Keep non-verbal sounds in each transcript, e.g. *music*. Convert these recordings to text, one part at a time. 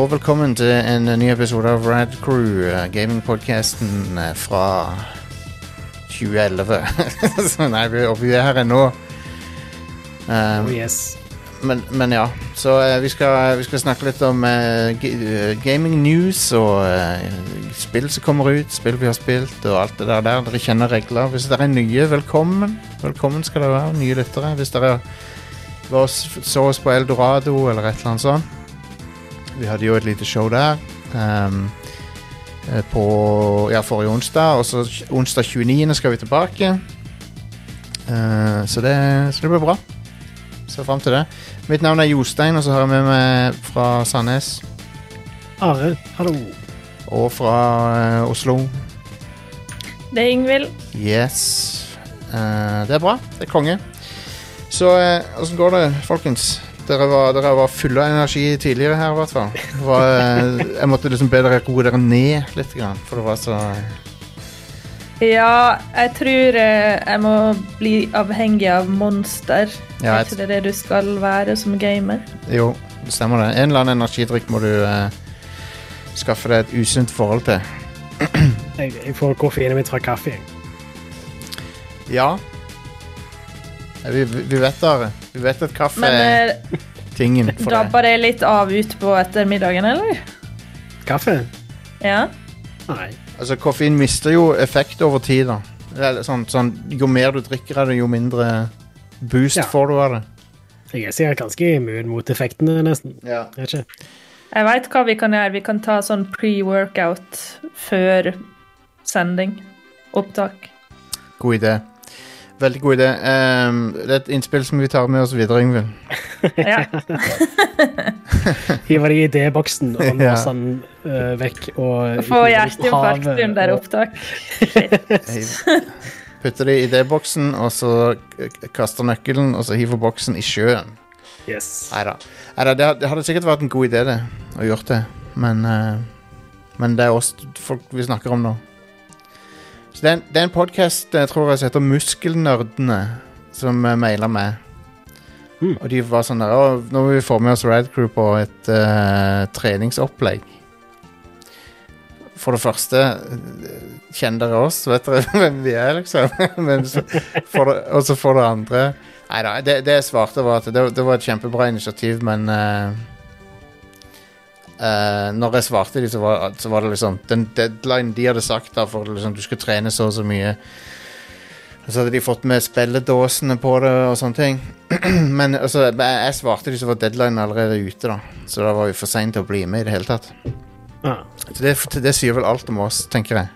og velkommen til en ny episode av Rad Crew, gamingpodkasten gamingpodcasten eh, fra 2011. *laughs* Så nei, vi, og vi er her ennå. Um, Oh yes. men, men ja, så uh, vi, skal, vi skal snakke litt om uh, eh, gaming news og uh, spill som kommer ut, spill vi har spilt og alt det der. der. Dere kjenner regler. Hvis dere er nye, velkommen. Velkommen skal dere være, nye lyttere. Hvis dere så oss på Eldorado eller et eller annet sånt. Vi hadde jo et lite show der. ehm, eh, på ja, forrige onsdag, og så onsdag 29. skal vi tilbake. Uh, så, det, så det blir bra. Ser fram til det. Mitt navn er Jostein, og så har jeg med meg fra Sandnes Are, hallo. og fra uh, Oslo. Det er Ingvild. Yes. Uh, det er bra. Det er konge. Så åssen går det, folkens? Dere var, dere var fulle av energi tidligere her, i hvert fall. Var, eh, jeg måtte liksom be dere roe dere ned litt, for det var så Ja, jeg tror eh, jeg må bli avhengig av monster. Ja, er jeg- ikke det det du skal være som gamer? Jo, det stemmer det. En eller annen energidrikk må du eh, skaffe deg et usunt forhold til. Jeg, jeg får koffeinet mitt fra kaffe. jeg. Ja. Vi, vi vet det. Vi vet at kaffe Men er eh, tingen for deg. Dabba det litt av utpå ettermiddagen, eller? Kaffe? Ja. Nei. Altså, koffein mister jo effekt over tid, da. Sånn, sånn, jo mer du drikker av det, jo mindre boost Ja. får du av det. Jeg er sikkert ganske immun mot effektene, nesten. Ja. Jeg. Jeg veit hva vi kan gjøre. Vi kan ta sånn pre-workout før sending. Opptak. God idé. Veldig god idé. Um, det er et innspill som vi tar med oss videre, Yngvild. Ja. *laughs* Hiver det i idéboksen og *laughs* Ja. låser den uh, vekk og Få hjerteinfarkt under opptak. *laughs* Putter det i idéboksen, og så kaster nøkkelen, og så hiver boksen i sjøen. Yes. Neida. Neida, det, det hadde sikkert vært en god idé, det, å gjøre det. Men, uh, men det er oss folk vi snakker om nå. Så det er en, det er en podkast jeg tror jeg som heter Muskelnerdene, som mailer maila meg. Mm. Og de var sånn der Nå må vi få med oss Radcrew på et uh, treningsopplegg. For det første eh, Kjenner dere oss? Vet dere *laughs* hvem vi er, liksom? *laughs* Men så, det, og så for det andre Nei da, det, det jeg svarte var at det, det var et kjempebra initiativ, men eh, eh, Når jeg svarte dem, så var, så var det liksom Den deadline de hadde sagt da for liksom, du skulle trene så og så mye Og så hadde de fått med spilledåsene på det og sånne ting. *clears throat* men altså, jeg, svarte dem, så var deadline allerede ute, da. Så da var vi for seint til å bli med i det hele tatt. Ja. Så det, det sier vel alt om oss, tenker jeg.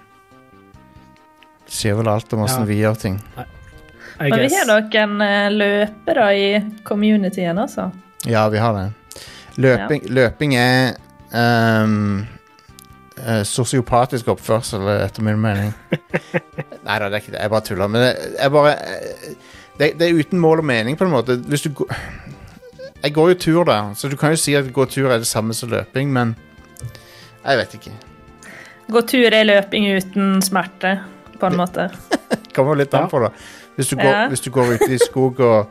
Det sier vel alt om åssen Ja. vi gjør ting. Men vi har noen eh, løpere i communityen, altså. Ja, vi har det. Løping, løping er ehm, uh, sosiopatisk oppførsel, etter min mening. *laughs* Nei da, det er ikke det. Jeg bare tuller. Men det, jeg bare eh, det, det er uten mål og mening, på en måte. Hvis du går Jeg går jo tur, da, så du kan jo si at gå tur er det samme som løping, men jeg vet ikke. Gå tur er løping uten smerte, på en måte. *laughs* Kommer litt an på, da. Hvis du, går, Ja. hvis du går ut i skog og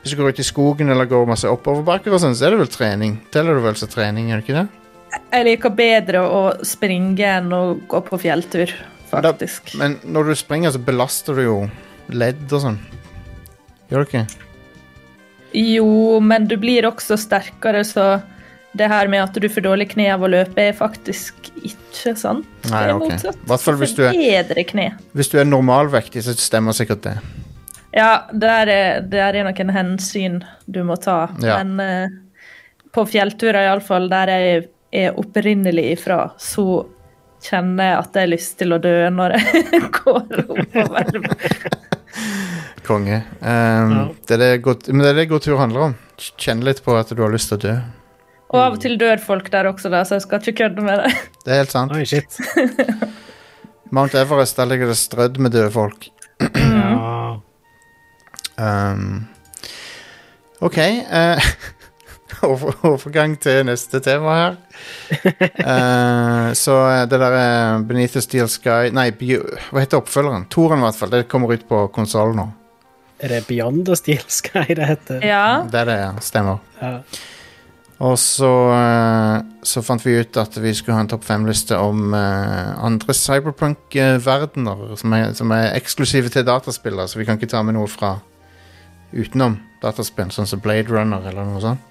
Hvis du går ut i skogen eller går masse oppoverbakker og sånn, så er det vel trening. Teller det vel som trening, er det ikke det? Jeg liker bedre å springe enn å gå på fjelltur, faktisk. Men når du springer, så belaster du jo ledd og sånn. Gjør du ikke? Jo, men du blir også sterkere, så det her med at du får dårlig kne av å løpe, er faktisk ikke sant. Nei, det er ok. motsatt. Hvert hvis du er-. Hvis du er normalvektig, så stemmer sikkert det. Ja, der er, der er noen hensyn du må ta. Ja. Men uh, på fjellturer, iallfall, der jeg er opprinnelig ifra, så kjenner jeg at jeg har lyst til å dø når jeg *laughs* går oppover. *laughs* Konge. Um, Ja. det er det god, men det er det god tur handler om. Kjenne litt på at du har lyst til å dø. Og av og til dør folk der også, da, så jeg skal ikke kødde med det. *laughs* Det er helt sant. Oi, shit. Mount Everest, der ligger det strødd med døde folk. Ja. Um, OK. eh, over, *laughs* overgang til neste tema her. *laughs* Eh, så eh, det der uh, Beneath the Steel Sky Nei, Bio, hva heter oppfølgeren? Toren, i hvert fall. Det kommer ut på konsoll nå. Er det Beyond the Steel Sky det heter? Ja, Det er det, ja. Stemmer. Ja. Og så, eh, så fant vi ut at vi skulle ha en topp fem-liste om uh, andre cyberpunk-verdener som, er- som er eksklusive til dataspillere, så vi kan ikke ta med noe fra utenom dataspill, sånn som Blade Runner eller noe sånt.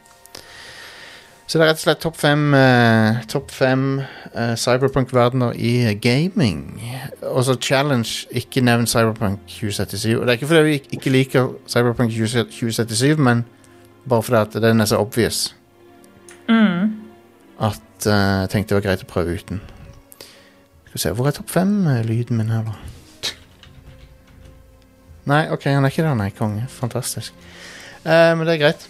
Så det er rett og slett topp fem, uh, top fem uh, cyberpunk-verdener i gaming. Og så challenge, ikke nevn Cyberpunk 2077. Og det er ikke fordi vi ikke liker Cyberpunk 2077, men bare fordi at den er så obvious Mm. at eh, jeg tenkte det var greit å prøve uten. Skal vi se, Hvor er topp fem-lyden min her, da? Nei, OK, han er ikke der, nei. Konge. Fantastisk. Eh, men det er greit.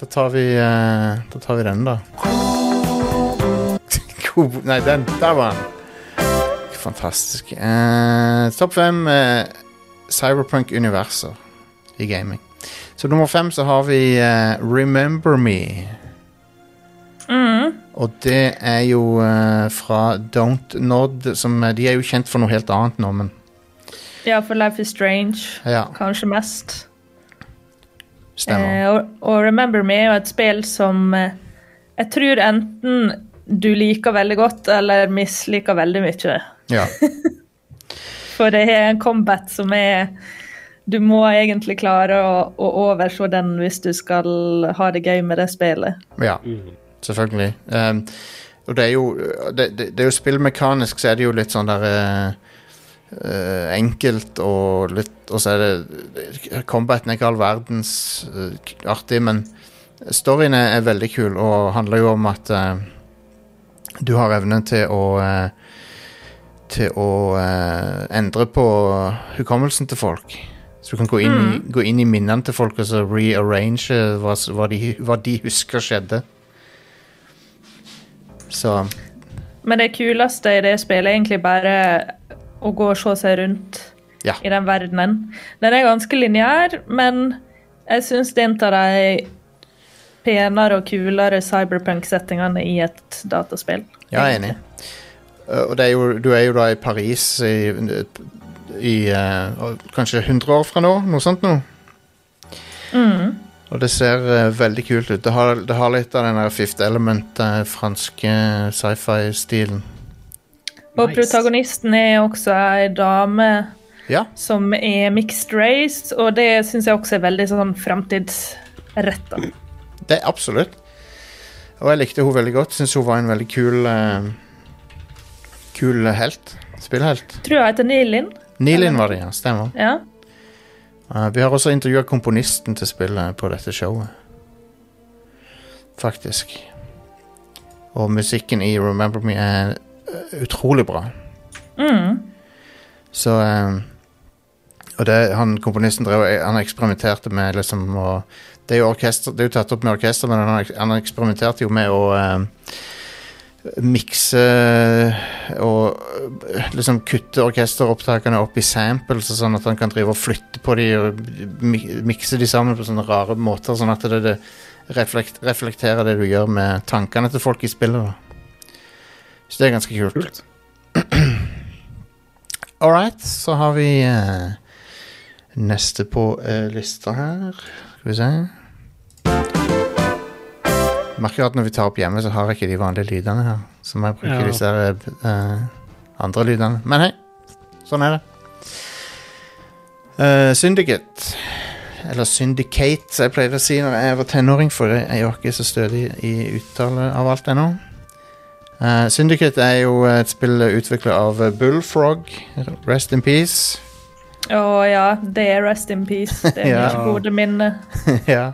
Da tar vi uh, Da tar vi den, da. *laughs* God, nei, den. Der var den. Fantastisk. Uh, topp fem uh, cyberpunk-universer i gaming. Så nummer fem så har vi Remember Me. Mm. Og det er jo fra Don't Nod, som De er jo kjent for noe helt annet nå, men Ja, for Life is Strange, ja, kanskje mest. Stemmer. Eh, og, og Remember Me er jo et spill som eh, jeg tror enten du liker veldig godt eller misliker veldig mye. Ja. *laughs* For det er en combat som er Du må egentlig klare å, å overse den hvis du skal ha det gøy med det spillet. ja, selvfølgelig. Um, og det er jo det, det, det er jo spillmekanisk, så er det jo litt sånn der eh, eh, enkelt og litt Og så er det Combaten er ikke all verdens uh, artig, men storyen er, er veldig kul og handler jo om at uh, du har evnen til å til å endre på hukommelsen til folk. Så du kan gå inn, i, gå inn i minnene til folk og så rearrange hva, hva, de, hva de husker skjedde. Så Men det kuleste i det spillet er egentlig bare å gå og se seg rundt Ja. i den verdenen. Den er ganske lineær, men jeg syns det er en av de penere og kulere cyberpunk-settingene i et dataspill. Ja, jeg er enig. Og er jo, du er jo da i Paris i, i uh, kanskje 100 år fra nå, noe sånt noe. Mm. Og det ser uh, veldig kult ut. Det har, det har litt av den der Fifth Element, uh, franske sci-fi-stilen. Og Nice. protagonisten er også ei dame Ja, som er mixed race, og det syns jeg også er veldig sånn framtidsretta. det absolutt. Og jeg likte hun veldig godt. Syns hun var en veldig kul uh, Kul helt. Spillhelt. Tror jeg heter Nilin. Nilin var det, ja. Stemmer. Ja. Uh, vi har også intervjua komponisten til spillet på dette showet. Faktisk. Og musikken i Remember Me er utrolig bra. Mm. Så um, Og det, han komponisten drev Han eksperimenterte med liksom å Det er orkester Det er jo tatt opp med orkester, men han, han eksperimenterte jo med å eh, mikse og liksom kutte orkesteropptakene opp i samples, sånn at han kan drive og flytte på de og mikse de sammen på sånne rare måter, sånn at det, det reflekt, reflekterer det du gjør med tankene til folk i spillet. Da. Så det er ganske kult. Kult. *clears throat* All right, så har vi uh, neste på uh, lista her. Skal vi se. Merker at når vi tar opp hjemme, så har jeg ikke de vanlige lydene her. Så må jeg bruke Ja. disse eh, andre lydene. Men hei, sånn er det. Syndicate. Eller Syndicate, som jeg pleide å si når jeg var tenåring, for jeg var ikke så stødig i uttale av alt ennå. Eh, Syndicate er jo et spill utvikla av eh, Bullfrog. Rest in peace. Å ja, det er Rest in Peace. *laughs* Det er Ja. mye gode minne. *laughs* ja.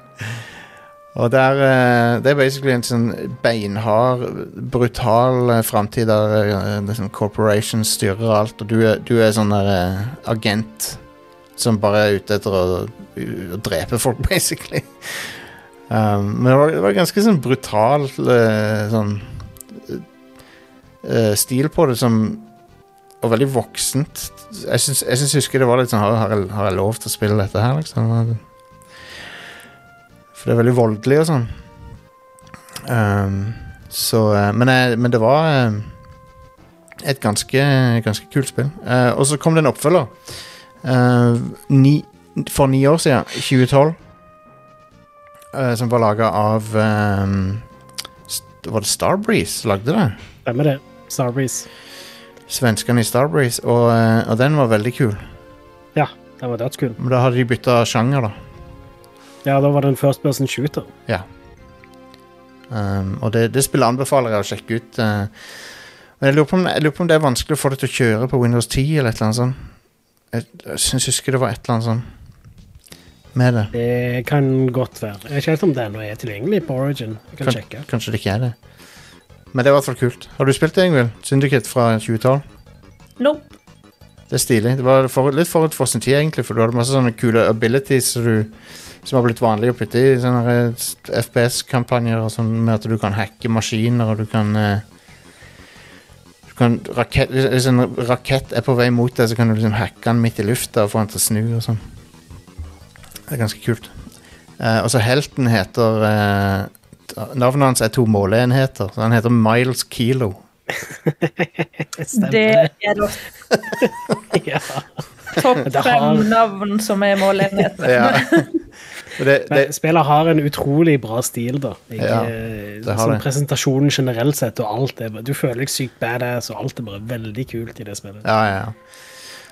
Og det er, eh, det er basically en sånn beinhard, brutal uh, framtid der eh, liksom corporations styrer alt, og du er, du er sånn der eh, agent som bare er ute etter å, å drepe folk, *laughs* basically. Um, men det var, det var ganske sånn brutal eh, sånn eh, stil på det som Og veldig voksent. Jeg syns jeg husker det var litt sånn Har, har, jeg, har jeg lov til å spille dette her, liksom? For det er veldig voldelig og sånn. Um, så eh, men, jeg, men det var eh, et ganske, ganske kult spill. Uh, og så kom det en oppfølger Uh, ni, for ni år siden, 2012. eh, som var laga av um, Var det Starbreeze lagde det? Stemmer det. Starbreeze. Svenskene i Starbreeze. Og, eh, og den var veldig kul. Ja, den var dødskul. Men da hadde de bytta sjanger, da. Ja, da var det en first person shooter. Um, og det, det spillet anbefaler jeg å sjekke ut. Uh, men jeg lurer, på om, jeg lurer på om det er vanskelig å få det til å kjøre på Windows 10 eller et eller annet sånt. Jeg, jeg syns husker det var et eller annet sånt med det. Det kan godt være. Jeg vet ikke helt om det ennå er tilgjengelig på Origin. Jeg kan Kan- sjekke. Kanskje det ikke er det. Men det er i hvert fall kult. Har du spilt det, Ingvild? Syndicate fra 2012? Nope. Det er stilig. Det var for, litt forut for sin tid, egentlig, for du hadde masse sånne kule abilities som, du, som har blitt vanlig å putte i sånne FPS-kampanjer, og sånn med at du kan hacke maskiner, og du kan eh, du kan rakett, hvis- en rakett er på vei mot deg, så kan du liksom hacke den midt i lufta og få den til å snu og sånn. Det er ganske kult. Eh, og så helten heter eh, Navnet hans er to måleenheter, så han heter Miles Kilo. Stemmer Det det. er da *laughs* Ja. Topp fem navn som er målenheten. Ja. Det, *laughs* det, Men spillet har en utrolig bra stil, da. Jeg, Ja, det har sånn det. Presentasjonen generelt sett og alt er bare- Du føler deg sykt badass, og alt er bare veldig kult i det spillet. Ja, ja, ja.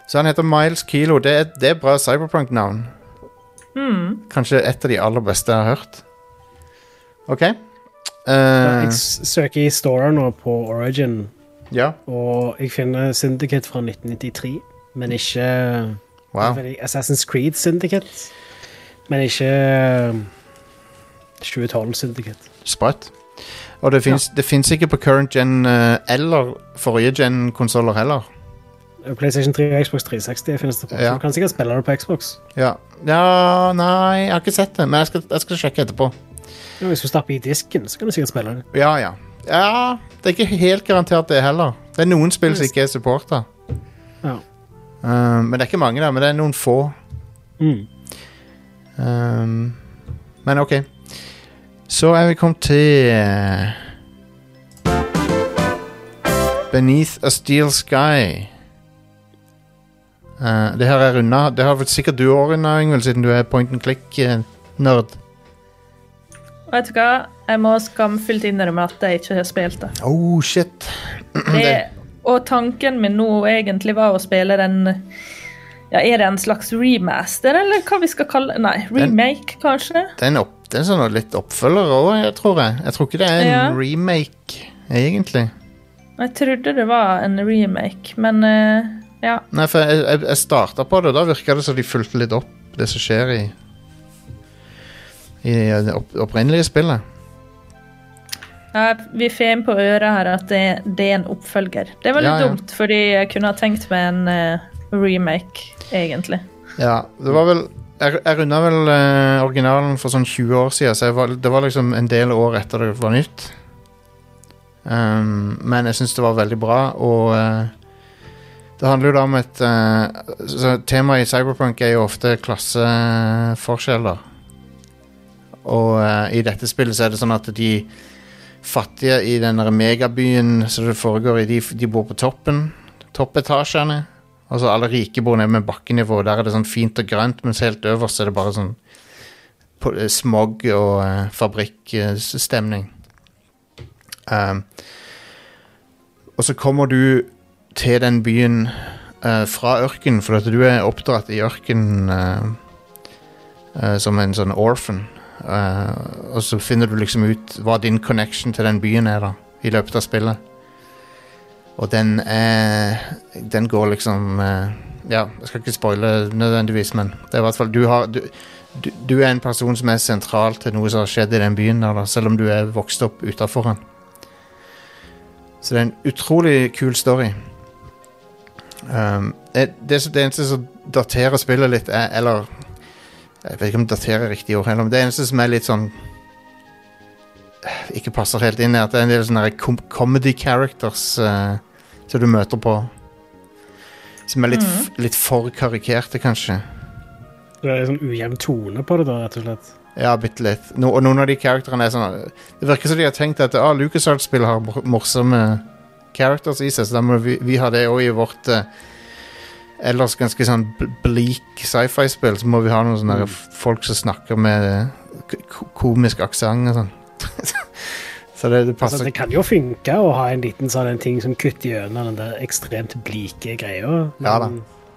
Så han heter Miles Kilo. Det er, det er bra cyberpunk-navn. Mm. Kanskje et av de aller beste jeg har hørt. OK. Jeg Eh, søker i Store nå på Origin, ja. og jeg finner Syndicate fra 1993, men ikke Wow. Assassin's Creed Syndicate. Men ikke eh, 2012 Syndicate. Sprøtt. Og det fins ja. ikke på current gen eh, eller forrige gen-konsoller heller. PlayStation 3 og Xbox 360 finnes det på. Ja. Du kan sikkert spille det på Xbox. Ja. ja Nei, jeg har ikke sett det, men jeg skal, jeg skal sjekke etterpå. Ja, hvis du stapper i disken, så kan du sikkert spille det. Ja, ja. Ja, Det er ikke helt garantert det heller. Det er noen spill som ikke er supporta. Ja. men det er ikke mange, da. Men det er noen få. Mm. Um, men ok. Så er vi kommet til eh, Beneath a Steel Sky. Uh, det her er unna. Det har sikkert du òg unna, Ingvild, siden du er point and click-nerd. Vet du hva? Jeg må skamfullt innrømme at jeg ikke har spilt det. Oh, shit. *clears throat* det. Og tanken min nå egentlig var å spille den ja, Er det en slags remaster, eller hva vi skal kalle Nei, remake, kanskje? Det er, en opp, det er sånn litt oppfølger òg, tror jeg. Jeg tror ikke det er en Ja. remake, egentlig. Jeg trodde det var en remake, men uh, ja. Nei, for jeg, jeg, jeg starta på det, og da virka det som de fulgte litt opp det som skjer i I det opp, opprinnelige spillet. Ja, Vi får inn på øret her at det, det er en oppfølger. Det var litt Ja, ja. dumt, fordi jeg kunne ha tenkt meg en uh, remake, egentlig. Ja, det var vel Jeg, jeg runda vel uh, originalen for sånn 20 år siden, så var, det var liksom en del år etter det var nytt. Um, men jeg syns det var veldig bra, og eh, det handler jo da om et Temaet i Cyberpunk er jo ofte klasseforskjeller. Og uh, i dette spillet så er det sånn at de fattige i den megabyen som det foregår i, de, de bor på toppen. Toppetasjene. Altså alle rike bor nede med bakkenivå. Der er det sånn fint og grønt, mens helt øverst er det bare sånn eh, smog og uh, fabrikkstemning. Um, og så kommer du til den byen uh, fra ørken, for du er oppdratt i ørken eh, som en sånn orphan. Eh, og så finner du liksom ut hva din connection til den byen er, da, i løpet av spillet. Og den er Den går liksom uh, Ja, jeg skal ikke spoile nødvendigvis, men det er i hvert fall Du, har, du, du, du er en person som er sentral til noe som har skjedd i den byen, der, da, selv om du er vokst opp utafor den. Så det er en utrolig kul story. Um, det, det, det eneste som daterer spillet litt, er Eller Jeg vet ikke om daterer riktig ord heller, men det eneste som er litt sånn Ikke passer helt inn, er at det er en del sånne com comedy characters uh, som du møter på. Som er litt, f- litt for karikerte, kanskje. Det er sånn ujevn tone på det, da, rett og slett. Ja, bitte litt. No, og noen av de karakterene er sånn Det virker som de har tenkt at ah, LucasArts-spill har morsomme characters i seg, så da må vi, vi ha det òg i vårt eh, ellers ganske sånn bleak sci-fi-spill. Så må vi ha noen sånne mm. folk som snakker med komisk aksent og sånn. *laughs* Så det, det Altså, det kan jo funke å ha en liten sånn en ting som kutter gjennom den der ekstremt blike greia. Ja da,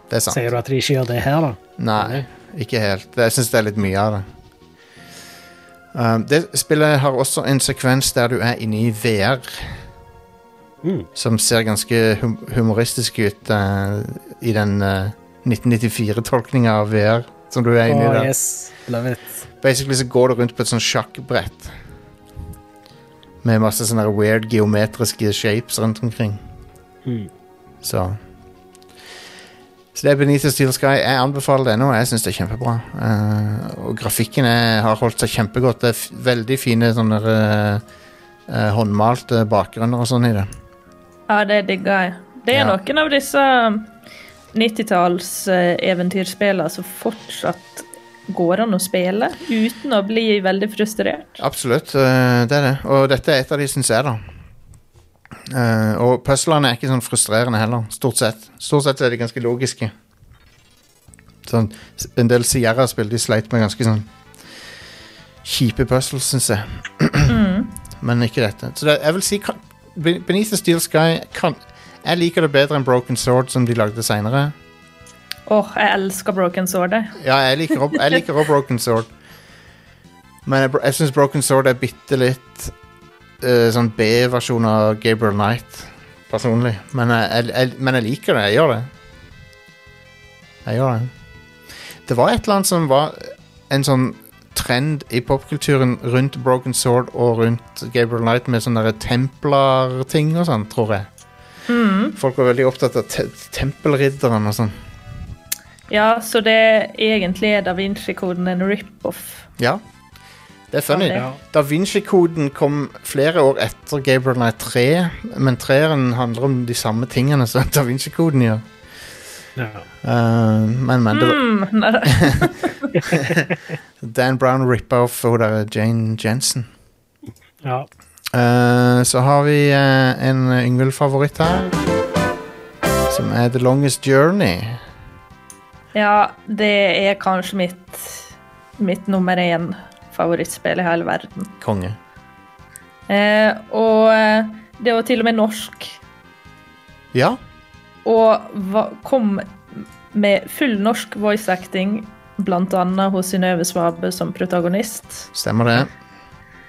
Det er sant. sier du at de ikke gjør det her, da? Nei, ikke helt. Jeg syns det er litt mye av det. Um, det spillet har også en sekvens der du er inne i VR, Mm. som ser ganske hum humoristisk ut uh, i den uh, 1994-tolkninga av VR som du er inne i der. yes. Love it. Basically så går du rundt på et sånt sjakkbrett med masse sånne weird geometriske shapes rundt omkring. Mm. Så Så det er Benito Steel Sky. Jeg anbefaler det nå. Jeg syns det er kjempebra. Uh, og grafikken er, har holdt seg kjempegodt. Det er f veldig fine sånne uh, eh, håndmalte bakgrunner og sånn i det. Ja, det digger jeg. Det er Ja. noen av disse 90-talls eh, eventyrspillene som fortsatt går an å spille uten å bli veldig frustrert. Absolutt, eh, det er det. Og dette er et av de, syns jeg, da. Eh, og puzzlene er ikke sånn frustrerende heller, stort sett. Stort sett er de ganske logiske. Sånn, en del Sierra-spill de sleit med ganske sånn kjipe puzzles, syns jeg. Men ikke dette. Så det, jeg vil si Beneath the Steel Sky kan, Jeg liker det bedre enn Broken Sword, som de lagde seinere. Åh, jeg elsker Broken Sword. Ja, jeg liker også- jeg liker også Broken Sword. Men jeg, jeg syns Broken Sword er bitte litt uh, sånn B-versjon av Gabriel Knight, personlig. Men jeg, jeg, men jeg liker det. Jeg gjør det. Jeg gjør det. Det var et eller annet som var en sånn trend i popkulturen rundt Broken Sword og rundt Gabriel Knight med sånne templarting og sånn, tror jeg. Folk var veldig opptatt av te tempelridderen og sånn. Ja, så det egentlig er Da Vinci-koden en rip-off. Ja. Det er funny. Ja, Da Vinci-koden kom flere år etter Gabriel Knight 3, men treeren handler om de samme tingene som Da Vinci-koden gjør. Ja. Eh, men, men det var Mm, nei, *laughs* Dan Brown rippa off hun der Jane Jensen. ja. Uh, så har vi uh, en Yngvild-favoritt her. Som er The Longest Journey. ja, det er kanskje mitt, mitt nummer én favorittspill i hele verden. Konge. Uh, og det var til og med norsk. Ja. Og hva, kom med full norsk voice acting, annet hos Synnøve Svabe som protagonist. Stemmer det.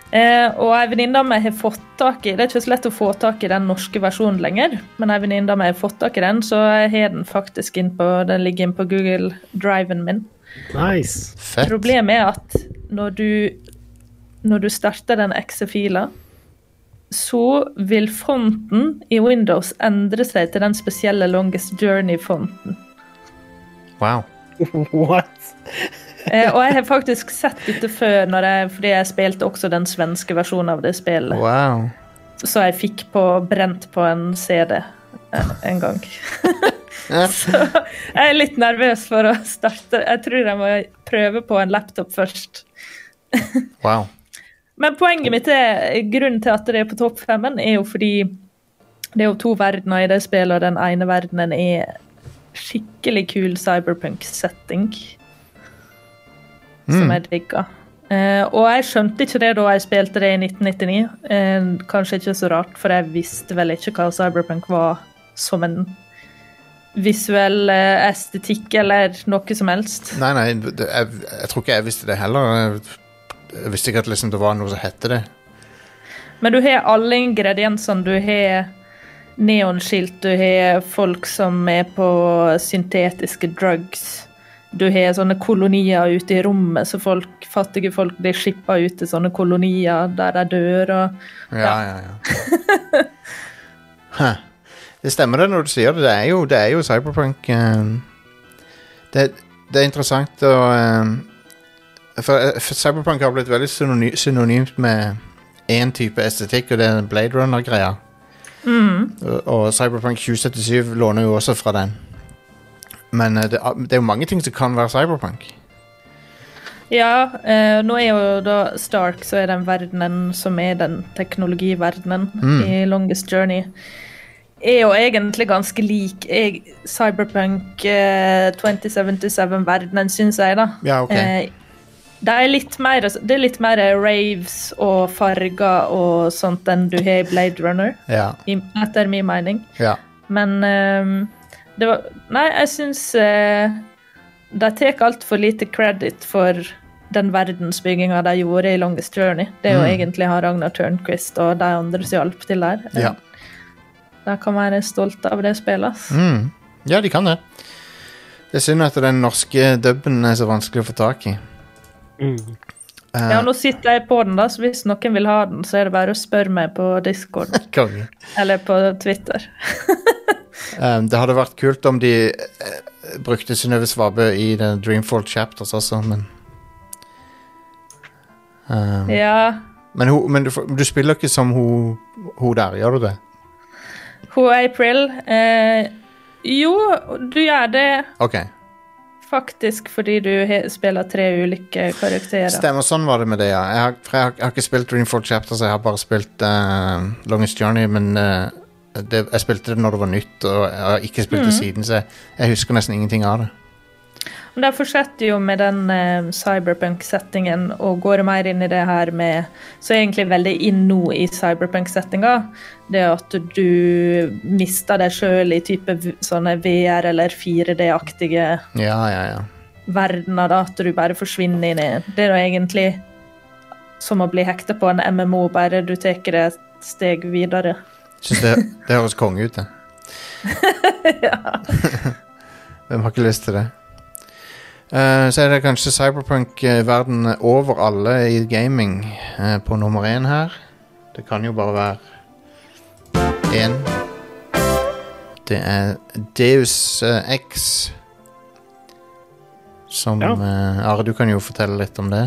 Eh, og ei venninne av meg har fått tak i Det er ikke så lett å få tak i den norske versjonen lenger, men ei venninne av meg har fått tak i den, så jeg har den faktisk inn på, den ligger inn på Google Driven min. Nice. Fett. Problemet er at når du, når du starter den exe-fila, så vil fonten i Windows endre seg til den spesielle Longest Journey-fonten. Wow. *laughs* What? Eh, og jeg har faktisk sett dette før, når jeg, fordi jeg spilte også den svenske versjonen av det spillet. wow. Så jeg fikk på, brent på en CD eh, en gang. *laughs* så jeg er litt nervøs for å starte. Jeg tror jeg må prøve på en laptop først. *laughs* Wow. Men poenget mitt er grunnen til at det er på topp femmen, er jo fordi det er jo to verdener i det spillet, og den ene verdenen er skikkelig kul cyberpunk-setting. Som jeg digga. Eh, og jeg skjønte ikke det da jeg spilte det i 1999. Eh, kanskje ikke så rart, for jeg visste vel ikke hva cyberpunk var som en visuell eh, estetikk eller noe som helst. Nei, nei, det, jeg, jeg tror ikke jeg visste det heller. Jeg, jeg visste ikke at liksom det var noe som hette det. Men du har alle ingrediensene. Du har neonskilt, du har folk som er på syntetiske drugs. Du har sånne kolonier ute i rommet, så folk, fattige folk blir skippa ut til sånne kolonier der de dør. Og Ja, ja, ja. ja. Det stemmer det når du sier det. Det er jo, det er jo cyberpunk. eh, det, det er interessant å eh, for, eh, for cyberpunk har blitt veldig synony, synonymt med én type estetikk, og det er Blade Runner-greia. Og, og Cyberpunk 2077 låner jo også fra den. Men eh, det, det er jo mange ting som kan være cyberpunk. ja, eh, nå er jo da Stark, så er den verdenen som er den teknologiverdenen i Longest Journey, er jo egentlig ganske lik jeg, Cyberpunk eh, 2077-verdenen, syns jeg, da. Ja, ok. Eh, Det er litt mer, det er litt mer raves og farger og sånt enn du har i Blade Runner, Ja. i, etter min mening. ja. Men um, det var Nei, jeg syns uh, de tar altfor lite credit for den verdensbygginga de gjorde i Longest Journey. Det er jo Mm. egentlig har Ragnar Tørnquist og de andre som hjalp til der. Ja. De kan være stolte av det spillet. Mm. ja, de kan det. Det er synd at den norske dubben er så vanskelig å få tak i. Mm. Uh, Ja, nå sitter jeg på den, da, så hvis noen vil ha den, så er det bare å spørre meg på Discord *laughs* eller på Twitter. um, *laughs* det hadde vært kult om de uh, brukte Synnøve Svabø i den Dreamfall Chapters også, men um, Ja, Men, hun, men du, du spiller ikke som hun, hun der, gjør du det? hun April eh, Jo, du gjør det OK. Faktisk fordi du spiller tre ulike karakterer. Stemmer, sånn var det med det, ja. Jeg har, jeg har, jeg har ikke spilt Dreamfall Chapters, jeg har bare spilt uh, Longest Journey, men uh, det, jeg spilte det når det var nytt, og jeg har ikke spilt det siden, så jeg, jeg husker nesten ingenting av det. Men De fortsetter jo med den eh, cyberpunk-settingen og går mer inn i det her med Så er egentlig veldig inn nå i cyberpunk-settinga. Det at du mister deg sjøl i type sånne VR- eller 4D-aktige Ja, ja, ja. verdener. da, At du bare forsvinner inn i Det er jo egentlig som å bli hekta på en MMO, bare du tar det et steg videre. Syns det, det høres konge ut, det. *laughs* ja. *laughs* Hvem har ikke lyst til det? Eh, så er det kanskje cyberpunk-verden over alle i gaming uh, på nummer én her. Det kan jo bare være én. Det er Deus eh, X. Som Ja. eh, Are, du kan jo fortelle litt om det.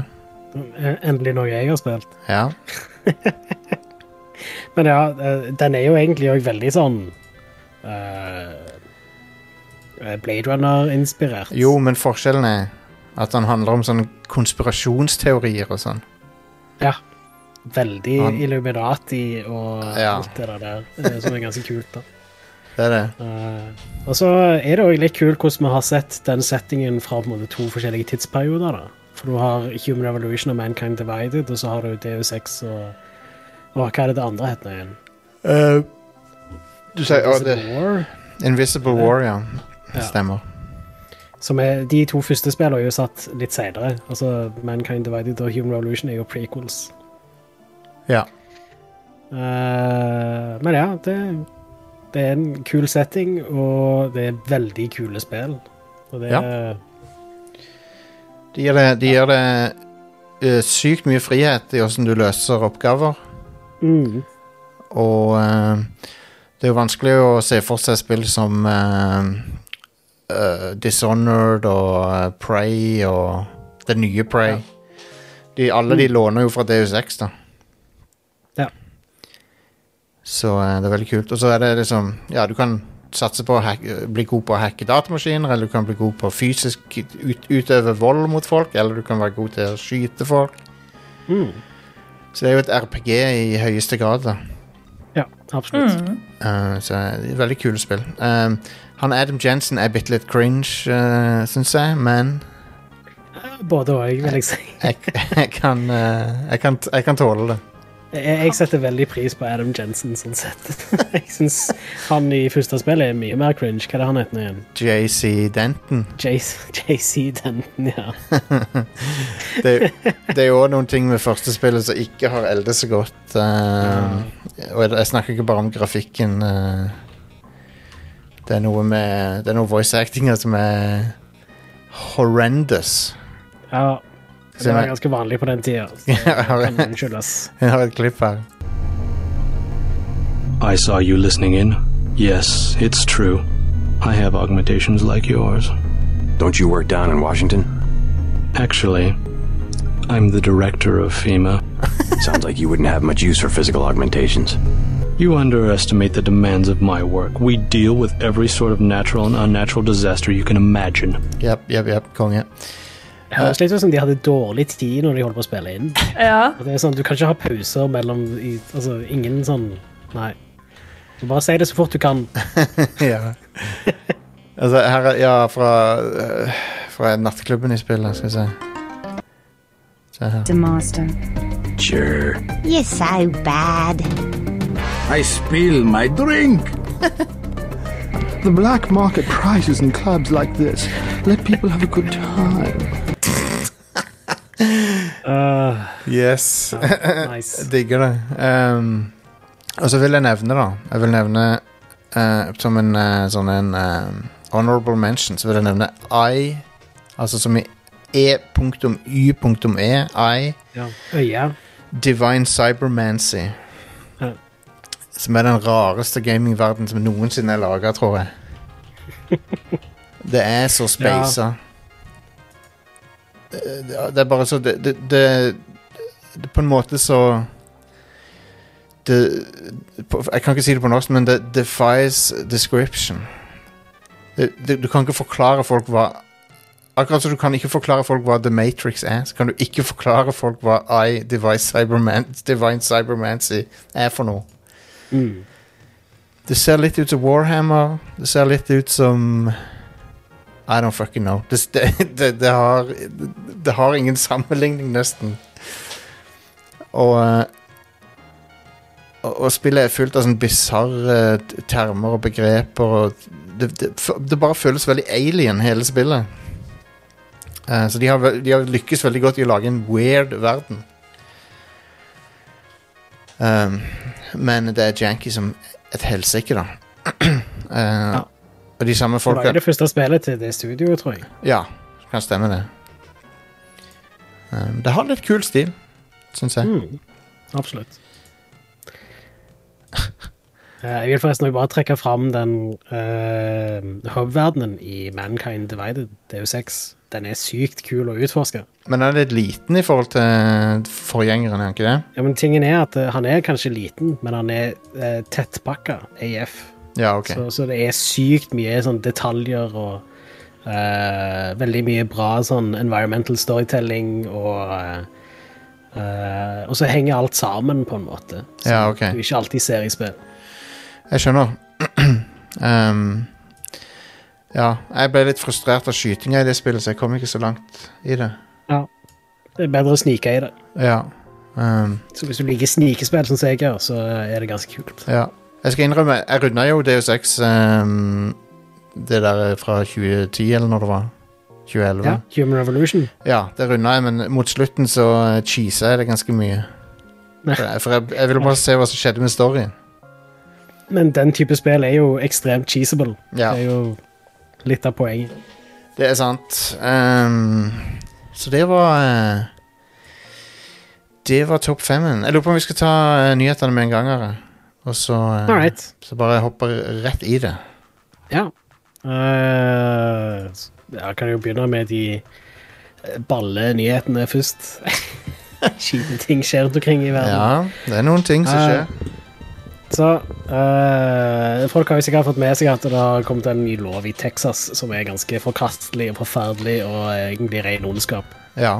Eh, Endelig noe jeg har spilt. Ja. *laughs* Men ja, eh, den er jo egentlig òg veldig sånn eh, Blade Runner-inspirert. Jo, men forskjellen er at han handler om sånne konspirasjonsteorier og sånn. Ja. Veldig Han- Illuminati og Ja. alt det der, eh, som er ganske kult. da. Det er det. Uh, og så er det òg litt kult hvordan vi har sett den settingen fra på en måte, to forskjellige tidsperioder. da. For du har Human Revolution og Mankind Divided, og så har du DU6 og og hva er det det andre heter igjen? Uh, du sier Invisible, det, War? Invisible War, ja. Ja. Stemmer. Som er, de to første spillene er jo satt litt senere. Altså Mankind Divided og Human Revolution er jo prequels. Ja. Uh, men ja, det, det er en kul setting, og det er veldig kule spill. Og det Ja. De gir det, de gir det uh, sykt mye frihet i åssen du løser oppgaver. mm, Og uh, det er jo vanskelig å se for seg spill som eh, eh, Dishonored og eh, Prey og det nye Prey. Ja. De, alle de låner jo fra Deus Ex, da. Ja. Så uh, det er veldig kult. Og så er det liksom Ja, du kan satse på å hacke, bli god på å hacke datamaskiner, eller du kan bli god på å fysisk ut, utøve vold mot folk, eller du kan være god til å skyte folk. mm. Så det er jo et RPG i høyeste grad, da. Ja, absolutt. Mm. Uh, så det er et veldig kule spill. Um, han Adam Jensen er bitte litt cringe, uh, syns jeg, men Både og, vil jeg si. *laughs* jeg, jeg, kan, uh, jeg, kan, jeg kan tåle det. Jeg, setter veldig pris på Adam Jensen, sånn sett. *laughs* jeg syns han i første spillet er mye mer cringe. Hva er det han heter nå igjen? JC Denton. JC *laughs* Denton, ja. Det, det er jo også noen ting med første spillet som ikke har eldet så godt. Uh, og jeg, snakker ikke bare om grafikken. eh, det er noe med Det er noe voice actinga som er horrendous. ja. Det var ganske vanlig på den tida. så *laughs* Ja, kan det unnskyldes. Jeg har et klipp her. I saw you listening in. Yes, it's true. I have augmentations like yours. Don't you work down in Washington? Actually, I'm the director of FEMA. *laughs* Sounds like you wouldn't have much use for physical augmentations. You underestimate the demands of my work. We deal with every sort of natural and unnatural disaster you can imagine. Yep, yep, yep, Konge. Det høres litt ut som de hadde dårlig tid når de holdt på å spille inn. Ja. Det er sånn, Du kan ikke ha pauser mellom i, Altså, ingen sånn Nei. Så bare si det så fort du kan. *laughs* ja. Altså, her er Ja, fra, øh, fra nattklubben i spillet, skal vi se. Se her. The master. Sure. You're so bad. I spill my drink. *laughs* the black market prices in clubs like this let people have a good time. Uh, Yes. *laughs* nice. Digger det. Um, og så vil jeg nevne, da Jeg vil nevne uh, som en uh, sånn en eh, honorable mention, så vil jeg nevne I, altså som i E.Y.E. I, Ja. Divine Cybermancy. Ja. Som er den rareste gamingverdenen som noensinne er laga, tror jeg. Det er så spasa. Det, det er bare så det, det, det, På en måte så det, Jeg kan ikke si det på norsk, men det defies description. Det, det, du kan ikke forklare folk hva Akkurat som du kan ikke forklare folk hva The Matrix er, så kan du ikke forklare folk hva I, Device Cyberman, Divine Cybermancy, er for noe. Mm. Det ser litt ut som Warhammer. Det ser litt ut som I don't fucking know. Det, det, det, har, det har ingen sammenligning, nesten. Eh, og, og spillet er fullt av sånn bisarre termer og begreper. Og det, det, det bare føles veldig alien, hele spillet. Uh, så de har, de har lykkes veldig godt i å lage en weird verden. Um, men det er janky som et helsike, da. *clears throat* Eh, Og de samme Det er folka det første spillet til det studioet, tror jeg. Ja, kan stemme det. Um, det har litt kul stil, syns jeg. Mm. Absolutt. *laughs* Eh, Jeg vil forresten også bare trekke fram den uh, hub-verdenen i Mankind Divided, DU6. Den er sykt kul å utforske. Men den er litt liten i forhold til forgjengeren, er han ikke det? Ja, men tingen er at eh, Han er kanskje liten, men han er eh, tettpakka AF. Ja, ok. Så, så det er sykt mye sånn detaljer og eh, veldig mye bra sånn environmental storytelling og eh, eh, Og så henger alt sammen, på en måte. Som Ja, ok. du ikke alltid ser i spill. Jeg skjønner. *clears throat* um, ja, jeg ble litt frustrert av skytinga i det spillet, så jeg kom ikke så langt i det. Ja. Det er bedre å snike i det. Ja. Um, Så hvis du liker snikespill, som jeg gjør, så er det ganske kult. ja. Jeg skal innrømme, jeg runda jo DU6 um, det der fra 2010, eller når det var. 2011. Ja, Human Revolution. Ja, det runda jeg, men mot slutten så cheesa jeg det ganske mye. For, jeg, for jeg, jeg ville bare se hva som skjedde med storyen. Men den type spill er jo ekstremt cheesable. Ja. Det er jo litt av poenget. Det er sant. Um, så det var eh, Det var topp femmen. Jeg lurer på om vi skal ta eh, nyhetene med en gang. her, Og så, eh, right. så bare hoppe rett i det. Ja. Uh, jeg kan jo begynne med de balle nyhetene først. *laughs* Kjipe ting skjer rundt omkring i verden. Ja, det er noen ting som skjer. skjer. Så eh, Folk har jo sikkert fått med seg at det har kommet en ny lov i Texas som er ganske forkastelig og forferdelig og egentlig ren ondskap. Ja.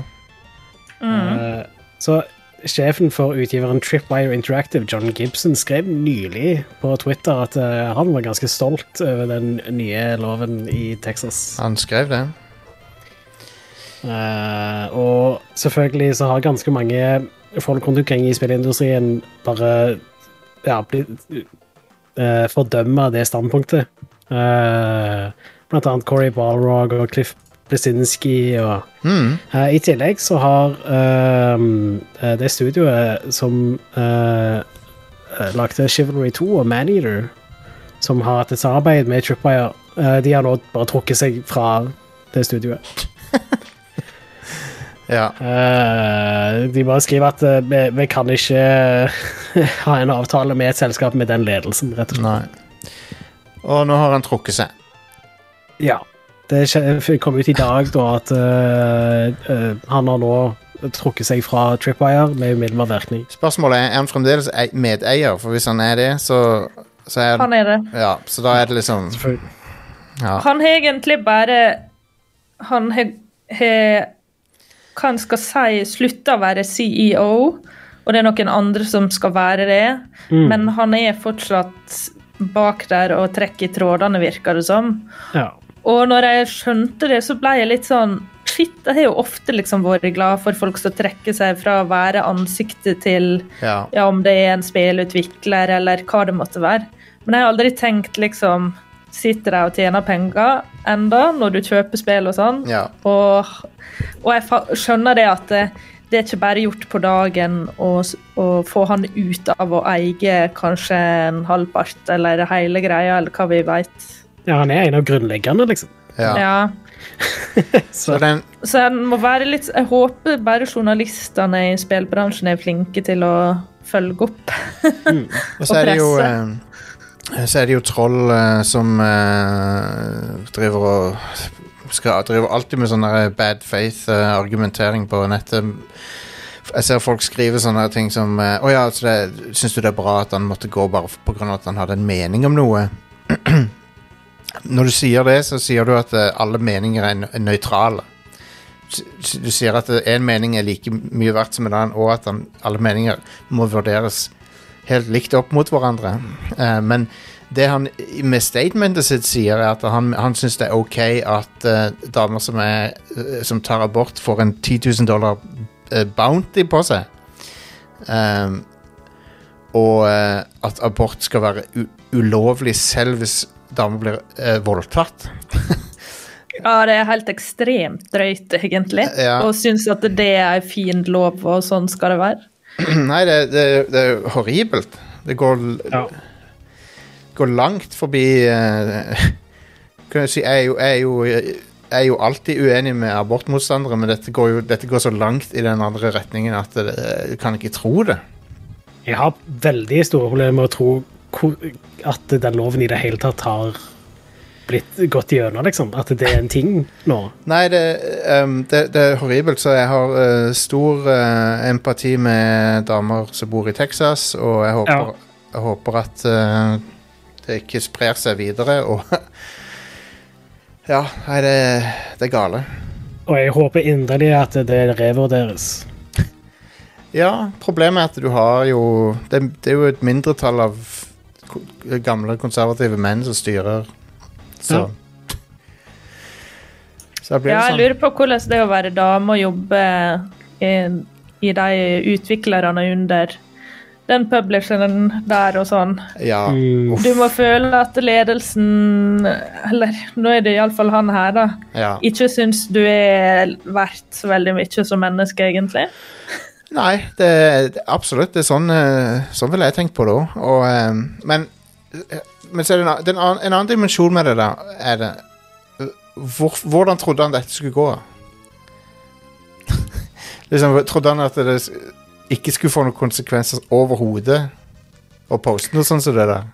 Eh, så sjefen for utgiveren Tripwire Interactive, John Gibson, skrev nylig på Twitter at uh, han var ganske stolt over den nye loven i Texas. Han skrev det. Uh, og selvfølgelig så har ganske mange folk rundt omkring i spillindustrien bare ja, bli, uh, fordømme det standpunktet. Uh, blant annet Corey Balrog og Cliff Blesinski og Mm. uh, I tillegg så har eh, det studioet som lagde Chivalry 2 og Maneater, som har hatt et samarbeid med Tripwire, eh, de har nå bare trukket seg fra det studioet. Ja. Uh, de bare skriver at uh, vi, vi kan ikke *laughs* ha en avtale med et selskap med den ledelsen, rett og slett. Nei. Og nå har han trukket seg. Ja. Det kom ut i dag da at eh, eh, han har nå trukket seg fra Tripwire med umiddelbar virkning. Spørsmålet er er han fremdeles ei- medeier, for hvis han er det, så, så er Han er det. Ja, så da er det liksom ja. Han har egentlig bare Han har- Hva en skal si, slutta å være CEO, og det er noen andre som skal være det. Men han er fortsatt bak der og trekker i trådene, virker det som. Ja. Og når jeg skjønte det, så ble jeg litt sånn shit. Jeg har jo ofte liksom vært glad for folk som trekker seg fra å være ansiktet til Ja. ja, om det er en spillutvikler eller hva det måtte være. Men jeg har aldri tenkt liksom Sitter der og tjener penger enda når du kjøper spill og sånn? ja. Og, og jeg skjønner det at det, det er ikke bare gjort på dagen å, å få han ut av å eie kanskje en halvpart eller hele greia, eller hva vi veit. Ja, han er en av grunnleggerne, liksom. ja. Ja. *laughs* Så den Så en må være litt Jeg håper bare journalistene i spillbransjen er flinke til å følge opp. *laughs* Og så Og er det jo presse. Eh, Så er det jo troll eh, som eh, driver og skal driver alltid med sånn bad faith-argumentering på nettet. Jeg ser folk skrive sånne ting som eh, oh ja, altså det, syns du det er bra at han måtte gå bare pga. at han hadde en mening om noe? *clears throat* Når du sier det, så sier du at eh, alle meninger er nø- nøytrale. Du sier at én mening er like mye verdt som en annen, og at alle meninger må vurderes helt likt opp mot hverandre. Uh, men det han med statementet sitt sier, er at han, han syns det er ok at uh, damer som, er, eh, som tar abort, får en 10 000 dollar bounty på seg. Um, og at abort skal være ulovlig selv hvis damer blir voldtatt. *laughs* Ja, det er helt ekstremt drøyt, egentlig. Ja. Og syns at det er en fin lov, og sånn skal det være. *clears throat* Nei, det, det, det er horribelt. Det går, Ja. går langt forbi uh, *laughs* Kan jeg si, jeg er jo, jeg er jo, jeg er jo alltid uenig med abortmotstandere, men dette går, jo, dette går så langt i den andre retningen at det, jeg kan ikke tro det. Jeg har veldig store problemer med å tro at den loven i det hele tatt har blitt gått gjennom, liksom. At det er en ting nå. Nei, det, um, det, det er horribelt, så jeg har uh, stor uh, empati med damer som bor i Texas, og jeg håper, jeg håper at uh, det ikke sprer seg videre, og *laughs* Ja, nei, det, det er gale. Og jeg håper inderlig at det revurderes. *laughs* Ja, problemet er at du har jo Det, det er jo et mindretall av gamle konservative menn som styrer, så Så blir Ja, jeg sånn. lurer på hvordan det er å være dame og jobbe i, i de utviklerne under den publisheren der og sånn. Ja, Mm. uff, Du må føle at ledelsen, eller nå er det iallfall han her, da, ja. ikke syns du er verdt så veldig mye som menneske, egentlig. Nei, det, det absolutt. Det er sånn, eh, sånn ville jeg tenkt på det òg. Eh, men, eh, men så er det en, den annen, en annen dimensjon med det, da. Er det eh, hvor, Hvordan trodde han dette skulle gå? *laughs* liksom, Trodde han at det ikke skulle få noen konsekvenser overhodet å poste noe sånt som det der?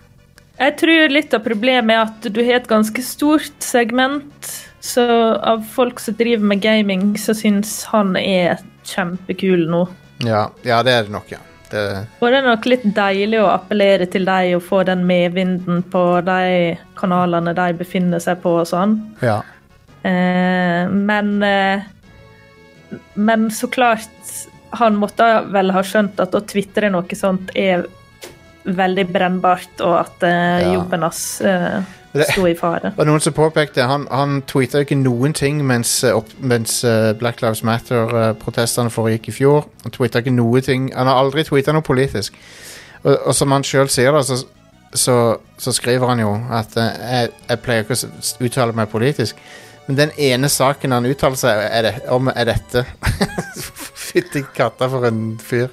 Jeg tror litt av problemet er at du har et ganske stort segment så av folk som driver med gaming, så syns han er kjempekul nå. Ja, ja, det er det nok, ja. Det, Og det er nok litt deilig å appellere til deg og få den medvinden på de kanalene de befinner seg på og sånn. ja. Eh, men eh, Men så klart, han måtte vel ha skjønt at å tvitre noe sånt er veldig brennbart, og at eh, jobben hans eh, sto i fare. Var noen som påpekte Han, han tweeta ikke noen ting mens, eh, opp, mens eh, Black Lives Matter-protestene foregikk i fjor. Han ikke noe ting Han har aldri tweeta noe politisk. Og, og som han sjøl sier, da, så, så, så skriver han jo at eh, jeg, jeg pleier ikke å uttale meg politisk. Men den ene saken han uttaler seg er det, om, er dette. *laughs* Fytti katta for en fyr.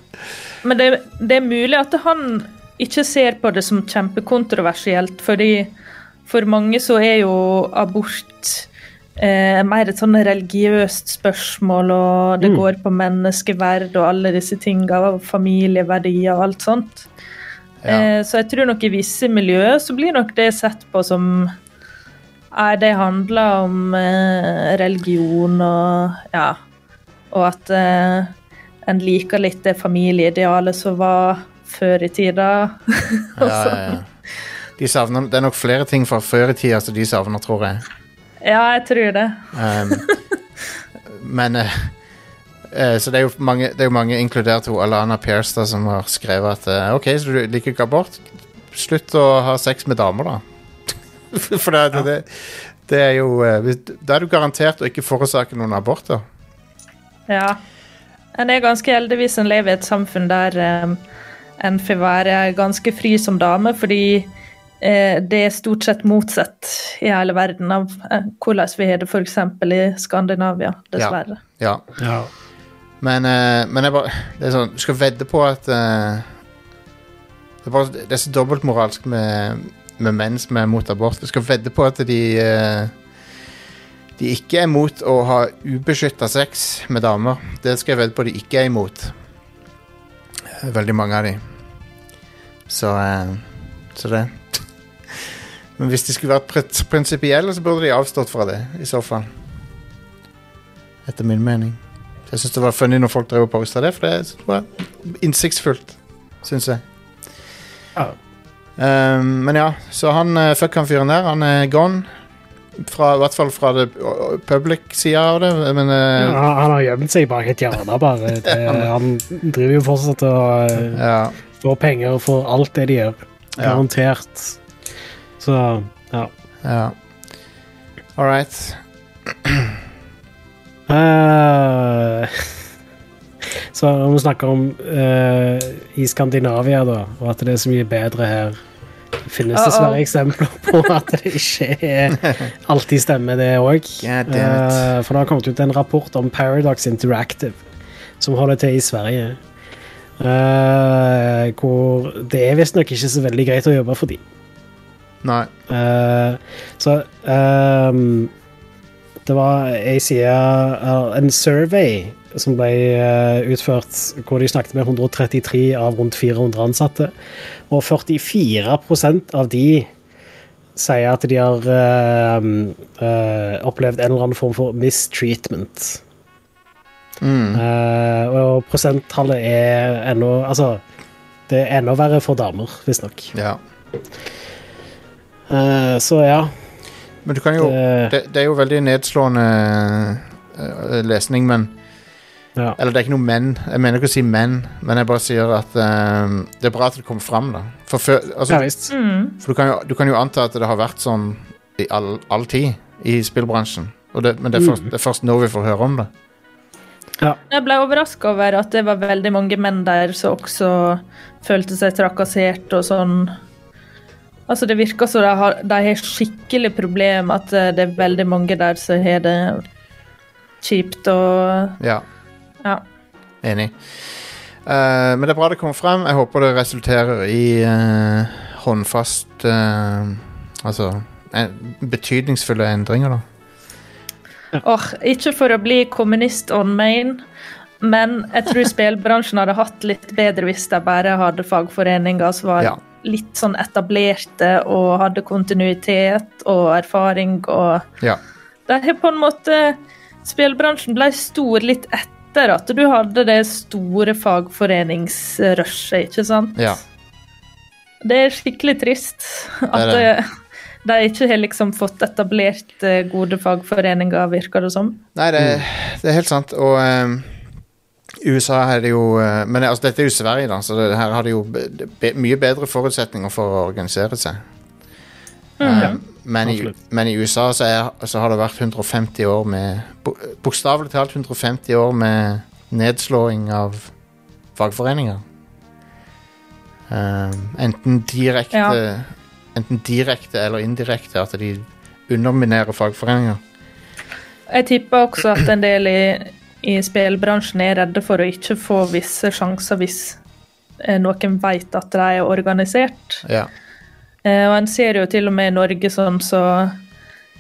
Men det, det er mulig at han ikke ser på det som kjempekontroversielt, fordi for mange så er jo abort eh, mer et sånn religiøst spørsmål, og det går på menneskeverd og alle disse tingene, og familieverdier og alt sånt. Ja. Eh, så jeg tror nok i visse miljøer så blir nok det sett på som Nei, det handler om eh, religion og ja. Og at eh, en liker litt det familieidealet som var før i tida. *laughs* Ja, ja, ja. De savner, det er nok flere ting fra før i tida som de savner, tror jeg. Ja, jeg tror det. Um, men uh, uh, Så det er jo mange, det er mange inkludert hun Alana Pierce, da, som har skrevet at uh, OK, så du liker ikke abort? Slutt å ha sex med damer, da. *laughs* For det, det, det er jo Da er du garantert å ikke forårsake noen aborter. Ja. En er ganske heldigvis en lever i et samfunn der um, en får være ganske fri som dame, fordi det er stort sett motsatt i hele verden av eh, hvordan vi har det f.eks. i Skandinavia, dessverre. Ja. Ja. Men, eh, men jeg bare Det er sånn Du skal vedde på at eh, det, er bare, det er så dobbeltmoralsk med, med menn som er mot abort. Du skal vedde på at de eh, De ikke er mot å ha ubeskytta sex med damer. Det skal jeg vedde på de ikke er imot. Eh, Veldig mange av de. Så eh, Så det. Men hvis de skulle vært prin- prinsipielle, så burde de avstått fra det, i så fall. Etter min mening. Så jeg syns det var funny når folk drev og posta det, for det var innsiktsfullt, syns jeg. Ja. Um, men ja, så han uh, fuck han fyren der, han er gone. Fra, I hvert fall fra det public-sida av det, men uh, Han, han har gjemt seg bak et hjørne, bare. Det, *laughs* han driver jo fortsatt og uh, ja. får penger for alt det de gjør. Ja. Så ja. ja. All right. Uh, *laughs* så når vi snakker om uh, i Skandinavia, da, og at det er så mye bedre her, finnes Uh-oh. dessverre eksempler *laughs* på at det ikke er alltid stemmer, det òg. Uh, it. for det har kommet ut en rapport om Paradox Interactive, som holder til i Sverige. Uh, hvor det er visstnok ikke så veldig greit å jobbe for dem. Nei. Uh, så um, det var ei side uh, En survey som ble uh, utført hvor de snakket med 133 av rundt 400 ansatte. Og 44% av de sier at de har eh, eh, opplevd en eller annen form for mistreatment. Mm. Eh, og prosenttallet er ennå Altså, det er enda verre for damer, visstnok. Ja. Uh, så ja. Men du kan jo Det- det, det er jo veldig nedslående eh, lesning, men ja. Eller det er ikke noe men. Jeg mener ikke å si men, men jeg bare sier at eh, det er bra at det kommer fram, da. For, før, altså, ja visst. for du, kan jo, du kan jo anta at det har vært sånn i all, all tid i spillbransjen. Og det, men det er, først, det er først nå vi får høre om det. Jeg ble overraska over at det var veldig mange menn der som også følte seg trakassert og sånn. Altså Det virker som de har, de har skikkelig problem, at eh, det er veldig mange der som har det kjipt og Ja, Ja. enig. Uh, men det er bra det kommer frem. Jeg håper det resulterer i uh, håndfast uh, Altså en, betydningsfulle endringer, da. Åh, ikke for å bli kommunist on main, men jeg tror *laughs* spillbransjen hadde hatt litt bedre hvis de bare hadde fagforeninger som var Ja. Litt sånn etablerte og hadde kontinuitet og erfaring og Ja. De har på en måte Spillbransjen ble stor litt etter at du hadde det store fagforeningsrushet, ikke sant? ja. Det er skikkelig trist at Det eh, de ikke har liksom fått etablert eh, gode fagforeninger, virker det som. Nei, det, det er helt sant. Og ehm, USA er det jo eh, Men altså, dette er jo Sverige, da, så det, her har de jo be, mye bedre forutsetninger for å organisere seg. Um, men, i, men i USA så, er, så har det vært 150 år med Bokstavelig talt 150 år med nedslåing av fagforeninger. Um, enten direkte Ja. Enten direkte eller indirekte at de underminerer fagforeninger. Jeg tipper også at en del i, i spillbransjen er redde for å ikke få visse sjanser hvis eh, noen vet at de er organisert. Ja. Eh, Og en ser jo til og med i Norge sånn så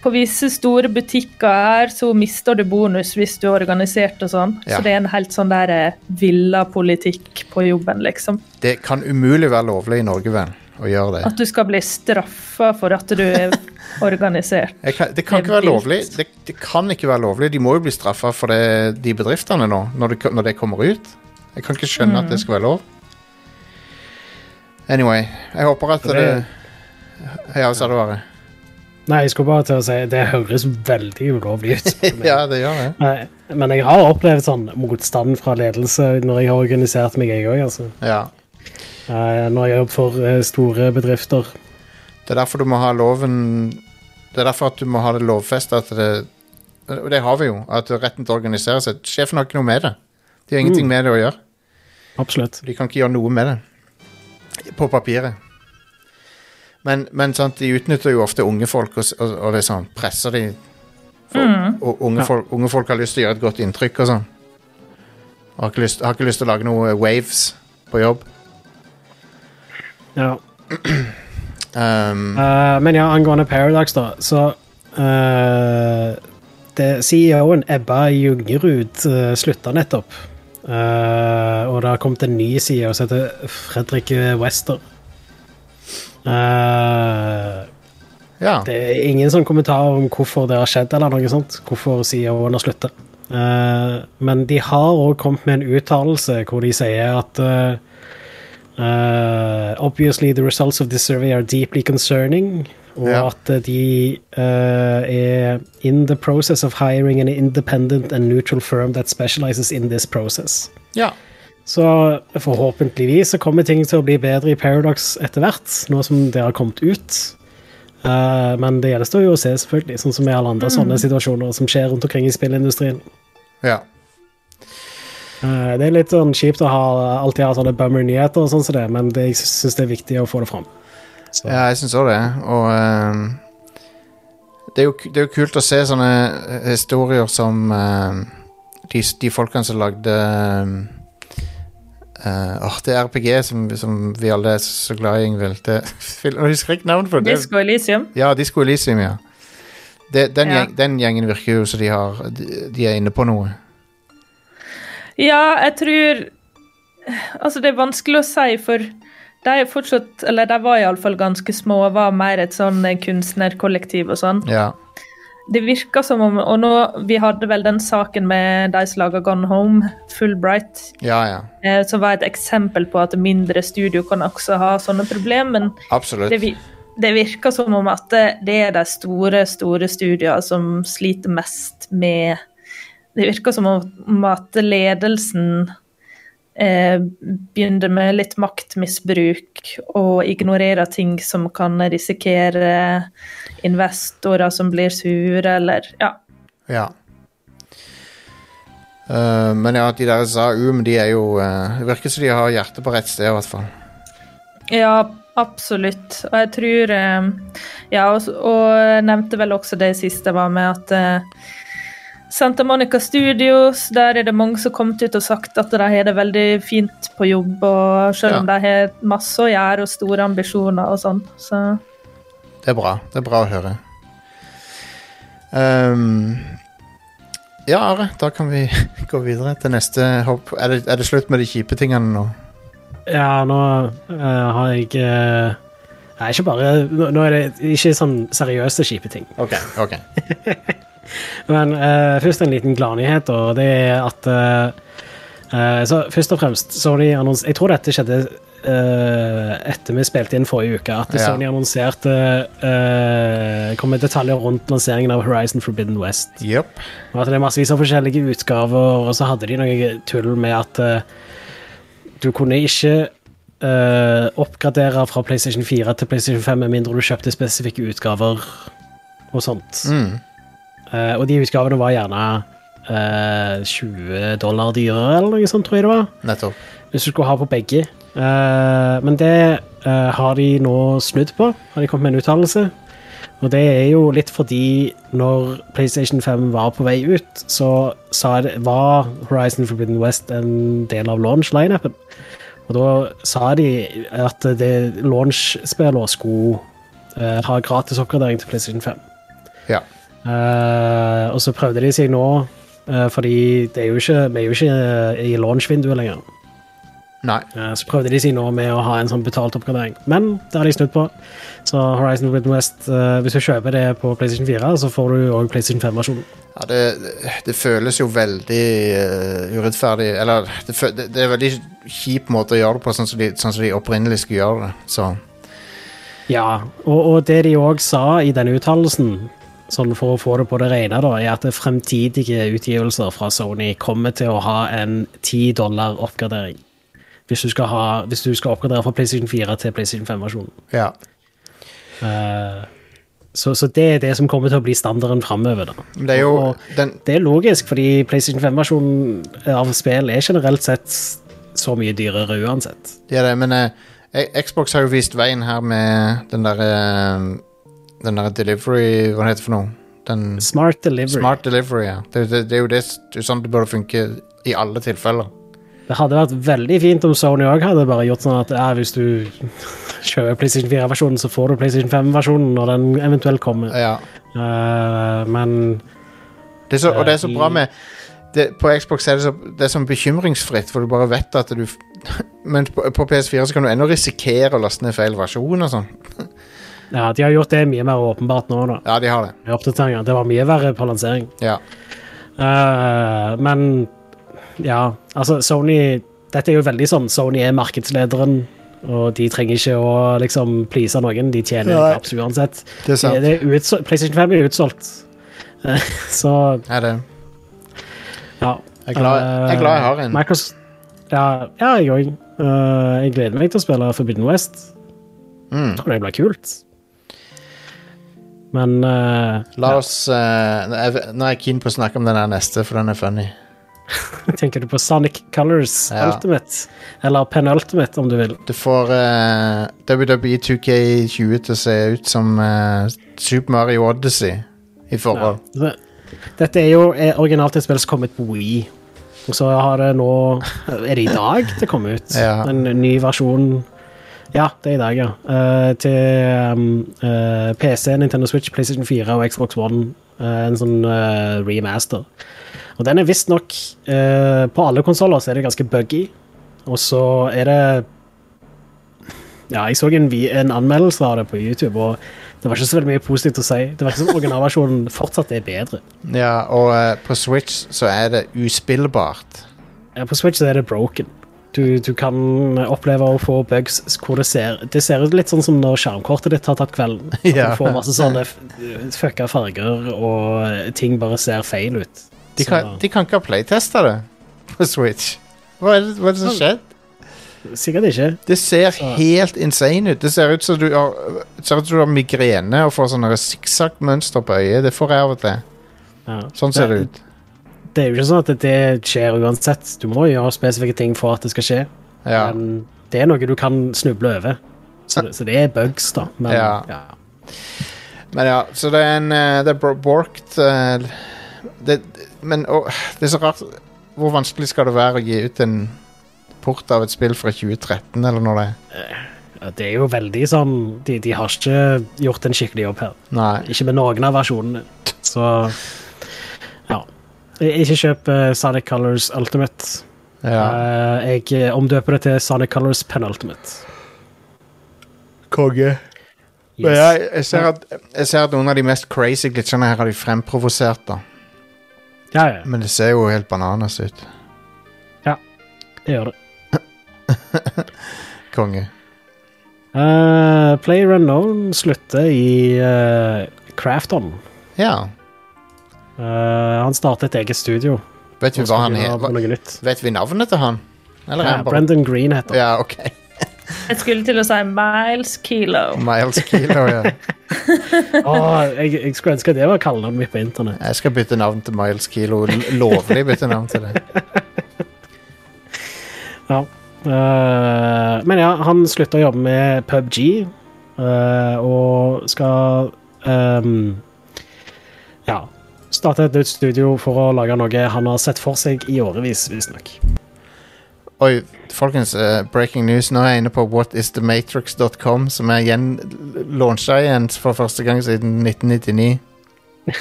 På visse store butikker her så mister du bonus hvis du er organisert og sånn. Ja. Så det er en helt sånn der eh, villa politikk på jobben, liksom. Det kan umulig være lovlig i Norge, vel, å gjøre det. At du skal bli straffa for at du er *laughs* organisert. Jeg kan, det kan Det ikke være lovlig. Det, det kan ikke være lovlig. De må jo bli straffa for det, de bedriftene nå, når det, når det kommer ut. Jeg kan ikke skjønne at det skal være lov. Anyway, jeg håper at Så det det- Ja, sa du bare? Nei, jeg skulle bare til å si det høres veldig ulovlig ut. *laughs* Ja, det gjør det. Nei, Men jeg har opplevd sånn motstand fra ledelse når jeg har organisert meg, jeg òg. Altså. Ja. Eh, Når jeg jobber for eh, store bedrifter. Det er derfor du må ha loven Det er derfor at du må ha det lovfesta at det Og det har vi jo, at retten til å organisere seg. Sjefen har ikke noe med det. De har ingenting med det å gjøre. Absolutt. De kan ikke gjøre noe med det. På papiret. Men, men sant, de utnytter jo ofte unge folk, og, og, og sånn, presser de for, Og unge, Ja. folk, unge folk har lyst til å gjøre et godt inntrykk og sånn. Har har ikke lyst til å lage noe waves på jobb. Ja. Um, uh, men ja, angående Paradox, da, så uh, det, CEO-en Ebba Jungerud uh, slutta nettopp. Uh, og det har kommet en ny CEO som heter Fredrik Wester. Uh, ja. det er ingen sånn kommentar om hvorfor det har skjedd, eller noe sånt. Hvorfor CEO-en har slutta. Uh, men de har òg kommet med en uttalelse hvor de sier at eh, Uh, obviously, the results of this survey are deeply concerning. Og Ja. at uh, de uh, er in the process of hiring an independent and neutral firm that specializes in this process. ja. Så forhåpentligvis så kommer ting til å bli bedre i Paradox etter hvert, nå som det har kommet ut. Uh, men det gjenstår jo å se, selvfølgelig, sånn som i alle andre sånne situasjoner som skjer rundt omkring i spillindustrien. ja. Det er litt sånn kjipt å ha, alltid ha sånne bummer-nyheter, og sånn som det, men det, jeg syns det er viktig å få det fram. Så, Ja, jeg syns òg det. Og ehm, det, er jo, det er jo kult å se sånne eh, historier som ehm, de, de folkene som lagde eh, Åh, det er RPG som, som vi alle er så glad i, Ingvild. Jeg husker ikke navnet på det. Disco Elysium. Ja, Disco Elysium, ja. Det, den, Ja. Gjeng, den gjengen virker jo som de, de, de er inne på noe. Ja, jeg tror Altså, det er vanskelig å si, for de er fortsatt Eller de var iallfall ganske små, og var mer et sånn eh, kunstnerkollektiv og sånn. Ja. Det virker som om Og nå, vi hadde vel den saken med de som laga Gone Home, Fullbright, Ja, ja. eh, som var et eksempel på at mindre studio kan også ha sånne problemer, men Absolutt. det, det virker som om at det, det er de store, store studiene som sliter mest med Det virker som om at ledelsen eh, begynner med litt maktmisbruk og ignorerer ting som kan risikere investorer som blir sure, eller Ja. Ja. Uh, men ja, de der sa um, de er jo uh, Det virker som de har hjertet på rett sted, i hvert fall. Ja, absolutt. Og jeg tror Ja, og, og jeg nevnte vel også det siste var med at Santa Monica Studios, der er det mange som har kommet ut og sagt at de har det veldig fint på jobb, og selv om Ja. de har masse å gjøre og store ambisjoner og sånn. Så Det er bra. Det er bra å høre. Um, ja, Are, da kan vi *laughs* gå videre til neste hopp. Er det, er det slutt med de kjipe tingene nå? Ja, nå uh, har jeg uh, Nei, ikke bare Nå nå er det ikke sånn seriøse kjipe ting. Ok, ok. *laughs* Men uh, først en liten gladnyhet, og det er at eh, Så først og fremst, Sony annons Jeg tror dette skjedde uh, etter vi spilte inn forrige uke, at Ja. Sony annonserte uh, Kom med detaljer rundt lanseringen av Horizon Forbidden West. Yep. Og at det er massevis av forskjellige utgaver, og så hadde de noe tull med at du kunne ikke Uh, oppgradere fra PlayStation 4 til PlayStation 5 med mindre du kjøpte spesifikke utgaver og sånt. Mm. Eh, og de utgavene var gjerne uh, 20 dollar dyrere, eller noe sånt, tror jeg det var. Nettopp. Hvis du skulle ha på begge. Uh, men det eh, har de nå snudd på, har de kommet med en uttalelse. Og det er jo litt fordi når PlayStation 5 var på vei ut, så det, var Horizon Forbidden West en del av launch-lineupen. Og da sa de at det launch-spillene skulle eh, ha gratis oppgradering til PlayStation 5. Ja. Eh, og så prøvde de seg nå, uh, fordi det er jo ikke, vi er jo ikke eh, i launch-vinduet lenger. Nei. Uh, Så prøvde de seg nå med å ha en sånn betalt oppgradering, men det har de snudd på. Så Horizon Forbidden West, uh, hvis du kjøper det på PlayStation 4, så får du òg PlayStation 5-versjonen. Ja, det, det føles jo veldig urettferdig Eller det, det, det er en veldig kjip måte å gjøre det på, sånn som de, sånn som de opprinnelig skulle gjøre det. Så Ja, og, og det de òg sa i denne uttalelsen, sånn for å få det på det rene, da, er at fremtidige utgivelser fra Sony kommer til å ha en 10 dollar oppgradering. Hvis du skal, ha, hvis du skal oppgradere fra PlayStation 4 til PlayStation 5-versjonen. ja. Uh, Så, så det er det som kommer til å bli standarden framover. Det Det er logisk, fordi PlayStation 5-versjonen av spill er generelt sett så mye dyrere uansett. er det, men eh, Xbox har jo vist veien her med den der eh, Den der delivery Hva heter det for noe? Den Smart delivery. Smart delivery, ja. Det, det, det er jo det, det er sånn det burde funke i alle tilfeller. Det hadde vært veldig fint om Sony òg hadde bare gjort sånn at ja, hvis du *laughs* kjøper PlayStation 4-versjonen, så får du PlayStation 5-versjonen når den eventuelt kommer. Ja. Uh, men Det så, og det er så Eh, bra med det, På Xbox er det så, det er sånn bekymringsfritt, for du bare vet at du *laughs* Men på, på PS4 så kan du ennå risikere å laste ned feil versjon og sånn. *laughs* ja, de har gjort det mye mer åpenbart nå, da. Ja, de har det. oppdateringer. Det var mye verre på lansering. Ja. Uh, men ja, altså Sony Dette er jo veldig sånn Sony er markedslederen, og de trenger ikke å liksom please noen. De tjener ja, kaps uansett. Det er sant. Det, er utsolgt. PlayStation 5 er utsolgt. Eh, *laughs* Så Er det. ja. Jeg er glad jeg, er glad jeg har en. Ja, ja, jeg òg. jeg gleder meg til å spille Forbidden West. Mm. Jeg tror det blir kult. Men uh, La oss uh, nå er- jeg keen på å snakke om den her neste, for den er funny. *laughs* tenker du på Sonic Colors Ja. Ultimate? Eller Penultimate, om du vil. Du får uh, WWE 2K20 til å se ut som uh, Super Mario Odyssey i forhold. Ja. Dette er jo originalt et spill som kom ut på Wii. Og så har det nå Er det i dag det kom ut? Ja. En ny versjon Ja, det er i dag, ja. Eh, til um, eh, PC, Nintendo Switch, PlayStation 4 og Xbox One. Eh, en sånn eh, remaster. Og den er visstnok uh, På alle konsoller så er det ganske buggy. Og så er det Ja, jeg så en, en anmeldelse av det på YouTube, og det var ikke så veldig mye positivt å si. Det virker som originalversjonen *laughs* fortsatt er bedre. Ja, og eh, på Switch så er det uspillbart. Ja, på Switch så er det broken. Du, du kan oppleve å få bugs hvor det ser Det ser ut litt sånn som når skjermkortet ditt har tatt kvelden. *laughs* At Ja. Du får masse sånne fucka farger, og ting bare ser feil ut. De kan, de kan ikke ha playtesta det på Switch. Hva er det, hva er det som skjedde? Sikkert ikke. Det ser Så- helt insane ut. Det ser ut som du har, som du har migrene og får sånne sikksakk-mønster på øyet. Det får jeg av og til. Ja. Sånn ser det ut. Det er jo ikke sånn at det skjer uansett. Du må gjøre spesifikke ting for at det skal skje. Ja. Men det er noe du kan snuble over. Så så det er bugs, da. Men Ja. ja. Men ja, så det er en eh, Det er borked eh, det, Men å, det er så rart Hvor vanskelig skal det være å gi ut en port av et spill fra 2013, eller når det er? Det er jo veldig sånn de, de har ikke gjort en skikkelig jobb her. Nei. Ikke med noen av versjonene. Så ja. Ikke kjøp eh, Sonic Colors Ultimate. Ja. Eh, jeg omdøper det til Sonic Colors Penultimate. Konge. Yes. Men jeg, jeg, ser at, jeg ser at noen av de mest crazy glitchene her har de fremprovosert, da. Ja, ja, Men det ser jo helt bananas ut. Ja, det gjør det. *laughs* Konge. Uh, Player Unknown slutter i uh, Crafton. Ja. Eh, han startet et eget studio. Vet vi hva han nytt. Vet vi navnet til han? Eller er Ja, han bare Brendan Green heter han. Ja, okay. *laughs* Jeg skulle til å si Miles Kilo. Miles Kilo, ja. oh, *laughs* jeg, jeg skulle ønske det var kallenavnet mitt på internett. Jeg skal bytte navn til Miles Kilo. Lovlig bytte navn til det. *laughs* Ja. Uh, men ja, han slutta å jobbe med PubG, uh, og skal um, Ja. Starte et nytt studio for å lage noe han har sett for seg i årevis, visstnok. Oi, folkens, uh, breaking news. Nå er jeg inne på whatisthematrix.com, som er igjen launcha igjen for første gang siden 1999.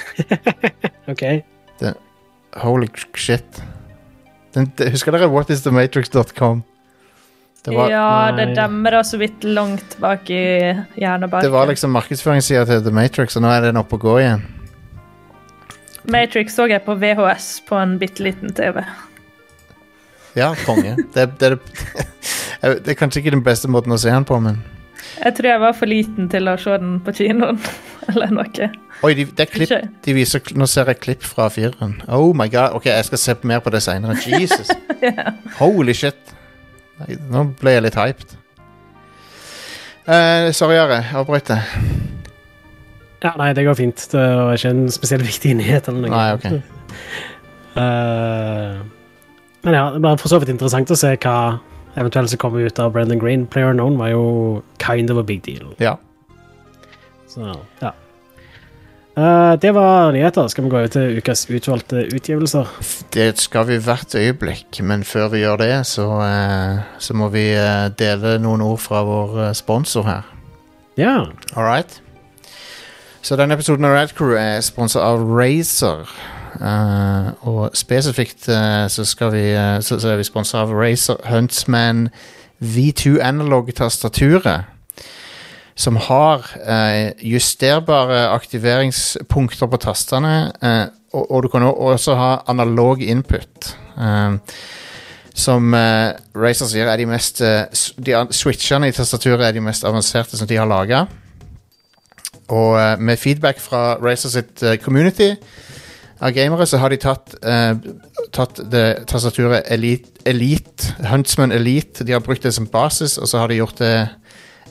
*laughs* OK. Holy shit. Den, det, husker dere whatisthematrix.com? Det var, ja, det demmer så vidt langt bak i hjernebarken. det var liksom markedsføringssida til The Matrix, og nå er den oppe og går igjen. Matrix så jeg på VHS på en bitte liten TV. Ja, konge. Det, det, det, det er kanskje ikke den beste måten å se den på, men Jeg tror jeg var for liten til å se den på kinoen, *laughs* eller noe. Oi, de, det er klipp, de viser, nå ser jeg klipp fra fireren. Oh my god. Ok, jeg skal se mer på det seinere. Jesus. *laughs* Holy shit. Nå ble jeg litt hyped. Uh, sorry, Are. Avbryt det. Ja, nei, det går fint. Det var ikke en spesielt viktig nyhet eller noe. Nei, ok. Uh, *laughs* men ja, det blir for så vidt interessant å se hva eventuelt som kommer ut av Brendan Green. Player Known var jo kind of a big deal. Ja. Så, ja. Uh, det var nyheter. Skal vi gå over til ukas utvalgte utgivelser? Det skal vi hvert øyeblikk, men før vi gjør det, så, uh, så må vi uh, dele noen ord fra vår sponsor her. Ja. All right. Så denne episoden av Radcrew er sponset av Razer. Uh, og spesifikt uh, så, vi, uh, så, så er vi sponset av Razer Huntsman V2 Analog-tastaturet. Som har justerbare aktiveringspunkter på tastene. og, og du kan også ha analog input. Som Razer sier er de mest de, Switchene i tastaturet er de mest avanserte som de har laga. Og eh, med feedback fra Razer sitt eh, community av gamere, så har de tatt, eh, tatt det tastaturet Elite, Elite, Huntsman Elite. De har brukt det som basis, og så har de gjort det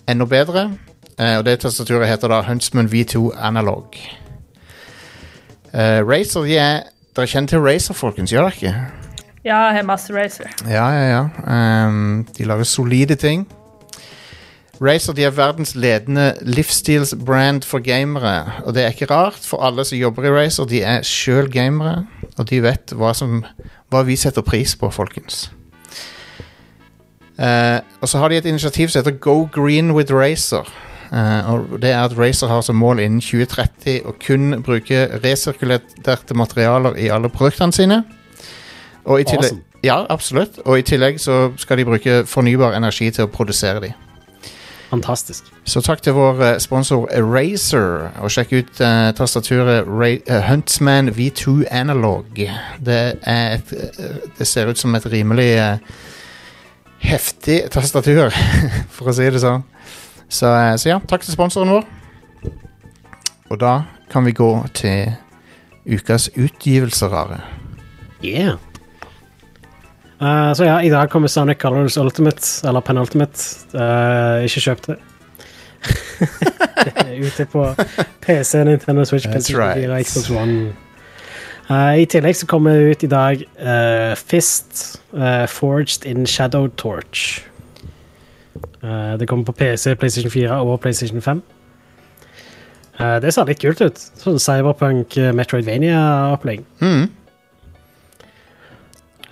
enda bedre. Eh, og det tastaturet heter da Huntsman V2 Analog. Razer, de er Dere kjenner til Razer, folkens, gjør dere ikke? Ja, jeg har masse racer. Ja, ja, ja. Um, de lager solide ting. Razer de er verdens ledende livsstilsbrand for gamere. Og det er ikke rart, for alle som jobber i Razer, de er sjøl gamere. Og de vet hva, som, hva vi setter pris på, folkens. Uh, og så har de et initiativ som heter Go Green with Razer. Uh, og det er at Razer har som mål innen 2030 å kun bruke resirkulerte materialer i alle produktene sine. Og i tillegg, Awesome. ja, absolutt. Og i tillegg så skal de bruke fornybar energi til å produsere de. Fantastisk. Så takk til vår eh, sponsor Eraser. og sjekk ut uh, tastaturet Ra uh, Huntsman V2 Analog. Det, et, uh, det ser ut som et rimelig eh, heftig tastatur, *laughs* for å si det sånn. Så, eh, så ja, takk til sponsoren vår. Og da kan vi gå til ukas utgivelser, Are. Yeah. Eh, så ja, i dag kommer Sonic Colors Ultimate, eller Penultimate. Uh, ikke kjøp det. det er ute på PC, Nintendo Switch, PC4, right. Xbox One. Uh, I tillegg så kommer det ut i dag Fist Forged in Shadow Torch. Det kommer på PC, PlayStation 4 og PlayStation 5. Eh, det ser litt kult ut. Sånn Cyberpunk Metroidvania-opplegg. Mm.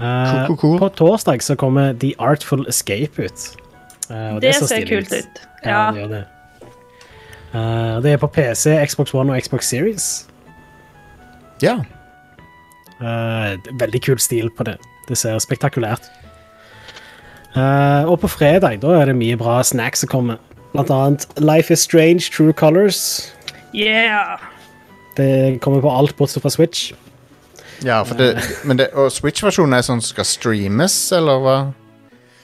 Eh, Cool, cool, cool. På torsdag så kommer The Artful Escape ut. Uh, og Det så ser kult ut. Ja, Ja. det gjør det. Det er på PC, Xbox One og Xbox Series. Ja. Eh, veldig kul stil på det. Det ser spektakulært Eh, Og på fredag da er det mye bra snacks som kommer. Blant annet Life is Strange True Colors. Yeah! Det kommer på alt bortsett fra Switch. Ja for det, men det, og Switch-versjonen er sånn skal streames, eller hva?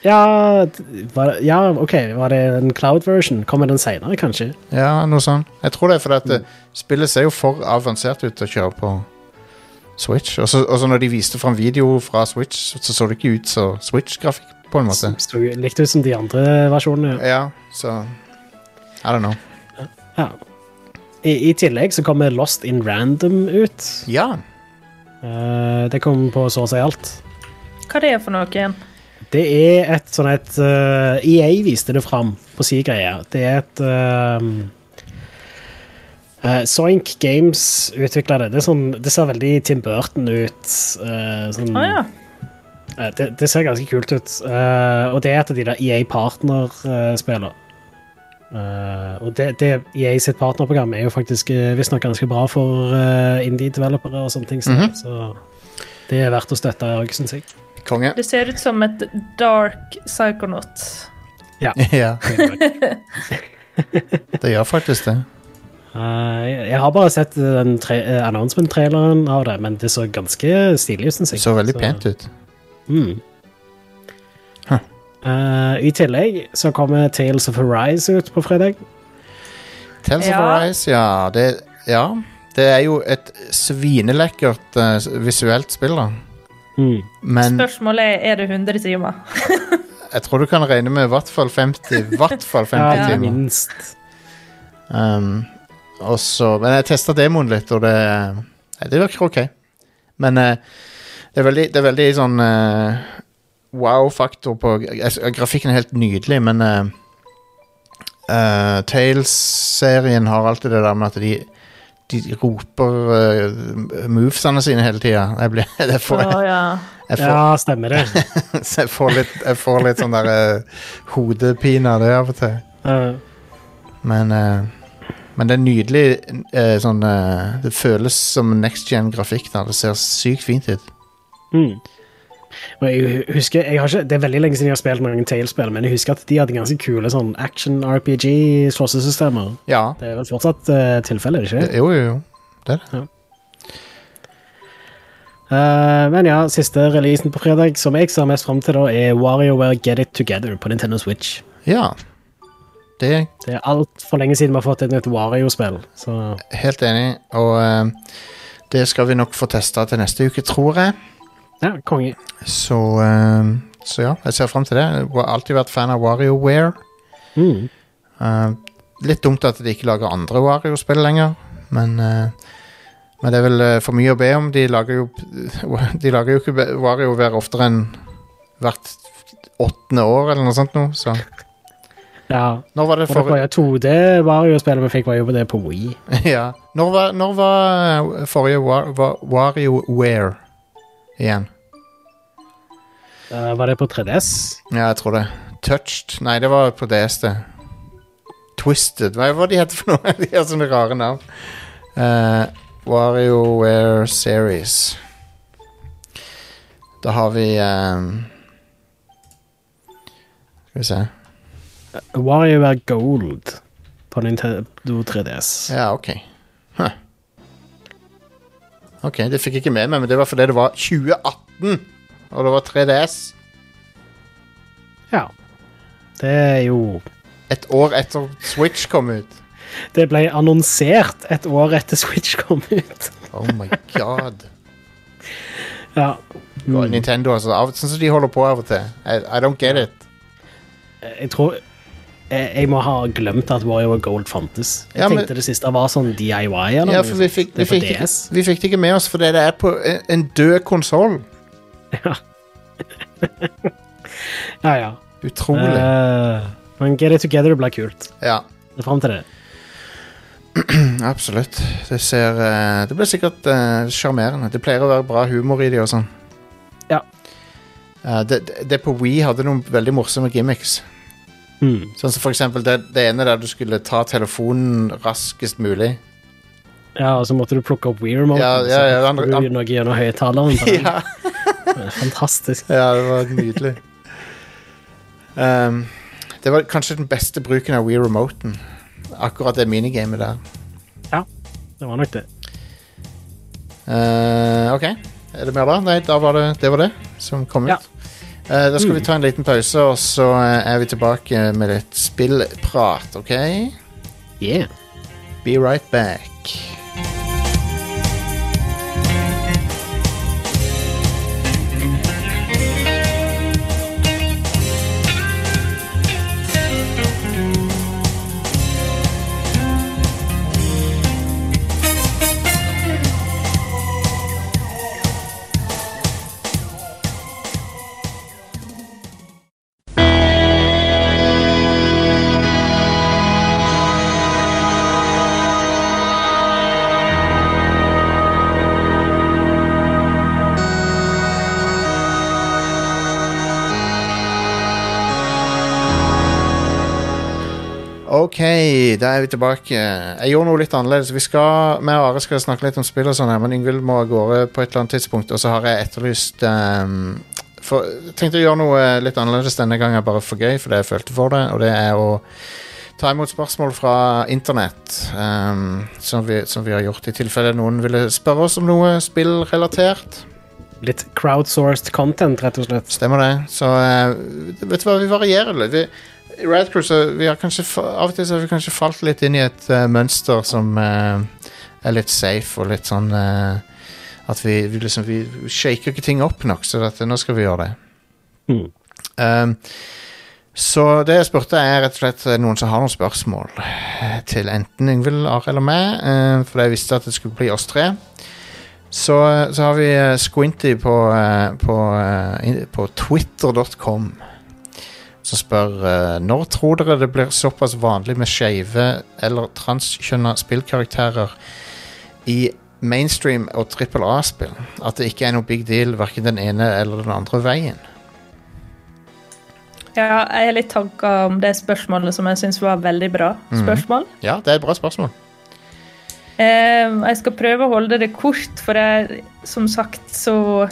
Ja, var, ja, OK. Var det en cloud version? Kommer den seinere, kanskje? Ja, noe sånt. Jeg tror det fordi at det, spillet ser jo for avansert ut til å kjøre på Switch. Og så når de viste fram video fra Switch, så så det ikke ut som Switch-grafikk, på en måte. Så likt ut som de andre versjonene. Ja, så I don't know. Ja. I, I tillegg så kommer Lost in Random ut. Ja. Eh, det kom på så å si alt. Hva det er for noe igjen? Det er et sånn et uh, EA viste det fram på si greie. Det er et uh, eh, Zoink Games utvikla det. Det, sånn, det ser veldig Tim Burton ut. eh, sånn, ah, ja. eh, det, det ser ganske kult ut. Eh, og det er et av de der EA partnerspillene. Uh, og det, det EA sitt partnerprogram er jo faktisk uh, visstnok ganske bra for uh, indie-developere og sånne ting. Så, -hmm. så det er verdt å støtte òg, syns jeg. Konge. Det ser ut som et dark psychonaut. ja, *laughs* *laughs* det gjør faktisk det. Uh, jeg jeg har bare sett den tre- eh, announcement-traileren av det, men det så ganske stilig ut, syns Det så veldig pent ut. Mm. Uh, I tillegg så kommer Tales of Arise ut på fredag. Tales of Arise, ja det, ja. det er jo et svinelekkert uh, visuelt spill, da. Mm. Men Spørsmålet er er det 100 timer. *laughs* jeg tror du kan regne med i hvert fall 50, i hvert fall 50 *laughs* Ja, timer. minst. Um, og så, men jeg testa demoen litt, og det, nei, det virker ok. Men uh, det, er veldig, det er veldig sånn eh, wow-faktor på altså, Grafikken er helt nydelig, men uh, Tales-serien har alltid det der med at de de roper uh, movesene sine hele tida. Jeg, blir- *laughs* jeg, får- ja. jeg, får- Ja, stemmer det. *laughs* så jeg får litt, jeg får litt sånn der uh, hodepine av det av og til. Men, eh, men det er nydelig eh, sånn Det føles som next gen-grafikk. Det ser sykt fint ut. mm. Og jeg husker, jeg har ikke, Det er veldig lenge siden jeg har spilt mange Tales-spill, men jeg husker at de hadde ganske kule sånn action-RPG-slåssesystemer. Ja. Det er vel fortsatt uh, tilfellet, ikke det? Jo, jo, jo. Det er det. Eh, men ja, siste releasen på fredag som jeg ser mest fram til, da, er WarioWare Get It Together på Nintendo Switch. Ja. Det Det er altfor lenge siden vi har fått et nytt Wario-spill. Helt enig, og uh, det skal vi nok få testa til neste uke, tror jeg. Ja, konge. Så, eh, så ja, jeg ser fram til det. Jeg har alltid vært fan av WarioWare. Mm. Eh, litt dumt at de ikke lager andre Wario-spill lenger, men eh, men det er vel for mye å be om. De lager jo *laughs* De lager jo ikke WarioWare oftere enn hvert åttende år eller noe sånt noe. så Ja. Når var det Og det var forrige 2D-Wario-spillet vi fikk, var jo på det på Wii. *laughs* Ja. Når var, når var forrige War, WarioWare igjen? Uh, var det på 3DS? Ja, jeg tror det. Touched? Nei, det var på DS, det. Twisted. Hva var de het for noe? *laughs* De har sånne rare navn. Uh, WarioWare Series. Da har vi um, Skal vi se. WarioWare Gold på Nintendo 3DS. Ja, ok. Ok, det fikk jeg ikke med meg, men det var fordi det var 2018, og det var 3DS. Ja. Det er jo Et år etter Switch kom ut. Det ble annonsert et år etter Switch kom ut. Oh my god. Ja. Mm. Nintendo, altså. Sånn som de holder på av og til. I, I don't get it. Jeg tror jeg, jeg må ha glemt at WarioWare Gold fantes. Jeg Ja, men- tenkte det siste var sånn DIY. Eller Ja, for vi fikk, det vi, fikk, vi fikk det ikke med oss fordi det er på en, død konsoll. Ja. ja, ja. Utrolig. Uh, men Get It Together blir kult. ja, Det er Fram til det. *clears throat* absolutt. Det ser eh, Det blir sikkert sjarmerende. Uh, det pleier å være bra humor i det og sånn. Ja. Uh, det, det, det på Wii hadde noen veldig morsomme gimmicks. Mm. Sånn som for eksempel det, det ene der du skulle ta telefonen raskest mulig. Ja, og så måtte du plukke opp Weird-moten. Ja, ja, ja, så han- fikk noe gjennom høyttaleren. *laughs* Ja. Fantastisk. Ja, det var nydelig. Um, det var kanskje den beste bruken av Wii Remoten. Akkurat det minigamet der. Ja, Det var nok det. Uh, ok, er det mer da? Nei, da var det det var det som kom ut. Ja. Eh, da skal vi ta en liten pause, og så eh, er vi tilbake med litt spillprat, ok? Yeah. Be right back. Ok, da er vi tilbake. Jeg gjorde noe litt annerledes. Vi skal, og Are skal snakke litt om spill, og sånn her, men Yngvild må av gårde på et eller annet tidspunkt. Og så har jeg etterlyst um, for, tenkte å gjøre noe litt annerledes denne gangen, bare for gøy, fordi jeg følte for det. Og det er å ta imot spørsmål fra internett, um, som, vi, som vi har gjort. I tilfelle noen ville spørre oss om noe spillrelatert. Litt crowdsourced content, rett og slett. Stemmer det. Så uh, vet du hva, vi varierer litt. Vi, i Rad vi har kanskje Av og til så har vi kanskje falt litt inn i et uh, mønster som uh, er litt safe og litt sånn uh, At vi, vi liksom Vi shaker ikke ting opp nok, så dette, nå skal vi gjøre det. Mm. Um, Så det jeg spurte er rett og slett noen som har noen spørsmål til enten Yngvild, Are eller meg, uh, for jeg visste at det skulle bli oss tre. Så, så har vi Squinty på, på, på twitter.com som spør uh, Når tror dere det blir såpass vanlig med skeive eller transkjønna spillkarakterer i mainstream og trippel A-spill at det ikke er noe big deal verken den ene eller den andre veien? Ja, jeg har litt tanker om det spørsmålet som jeg syns var veldig bra spørsmål. Ja, det er et bra spørsmål. Uh, jeg skal prøve å holde det kort, for jeg, som sagt, så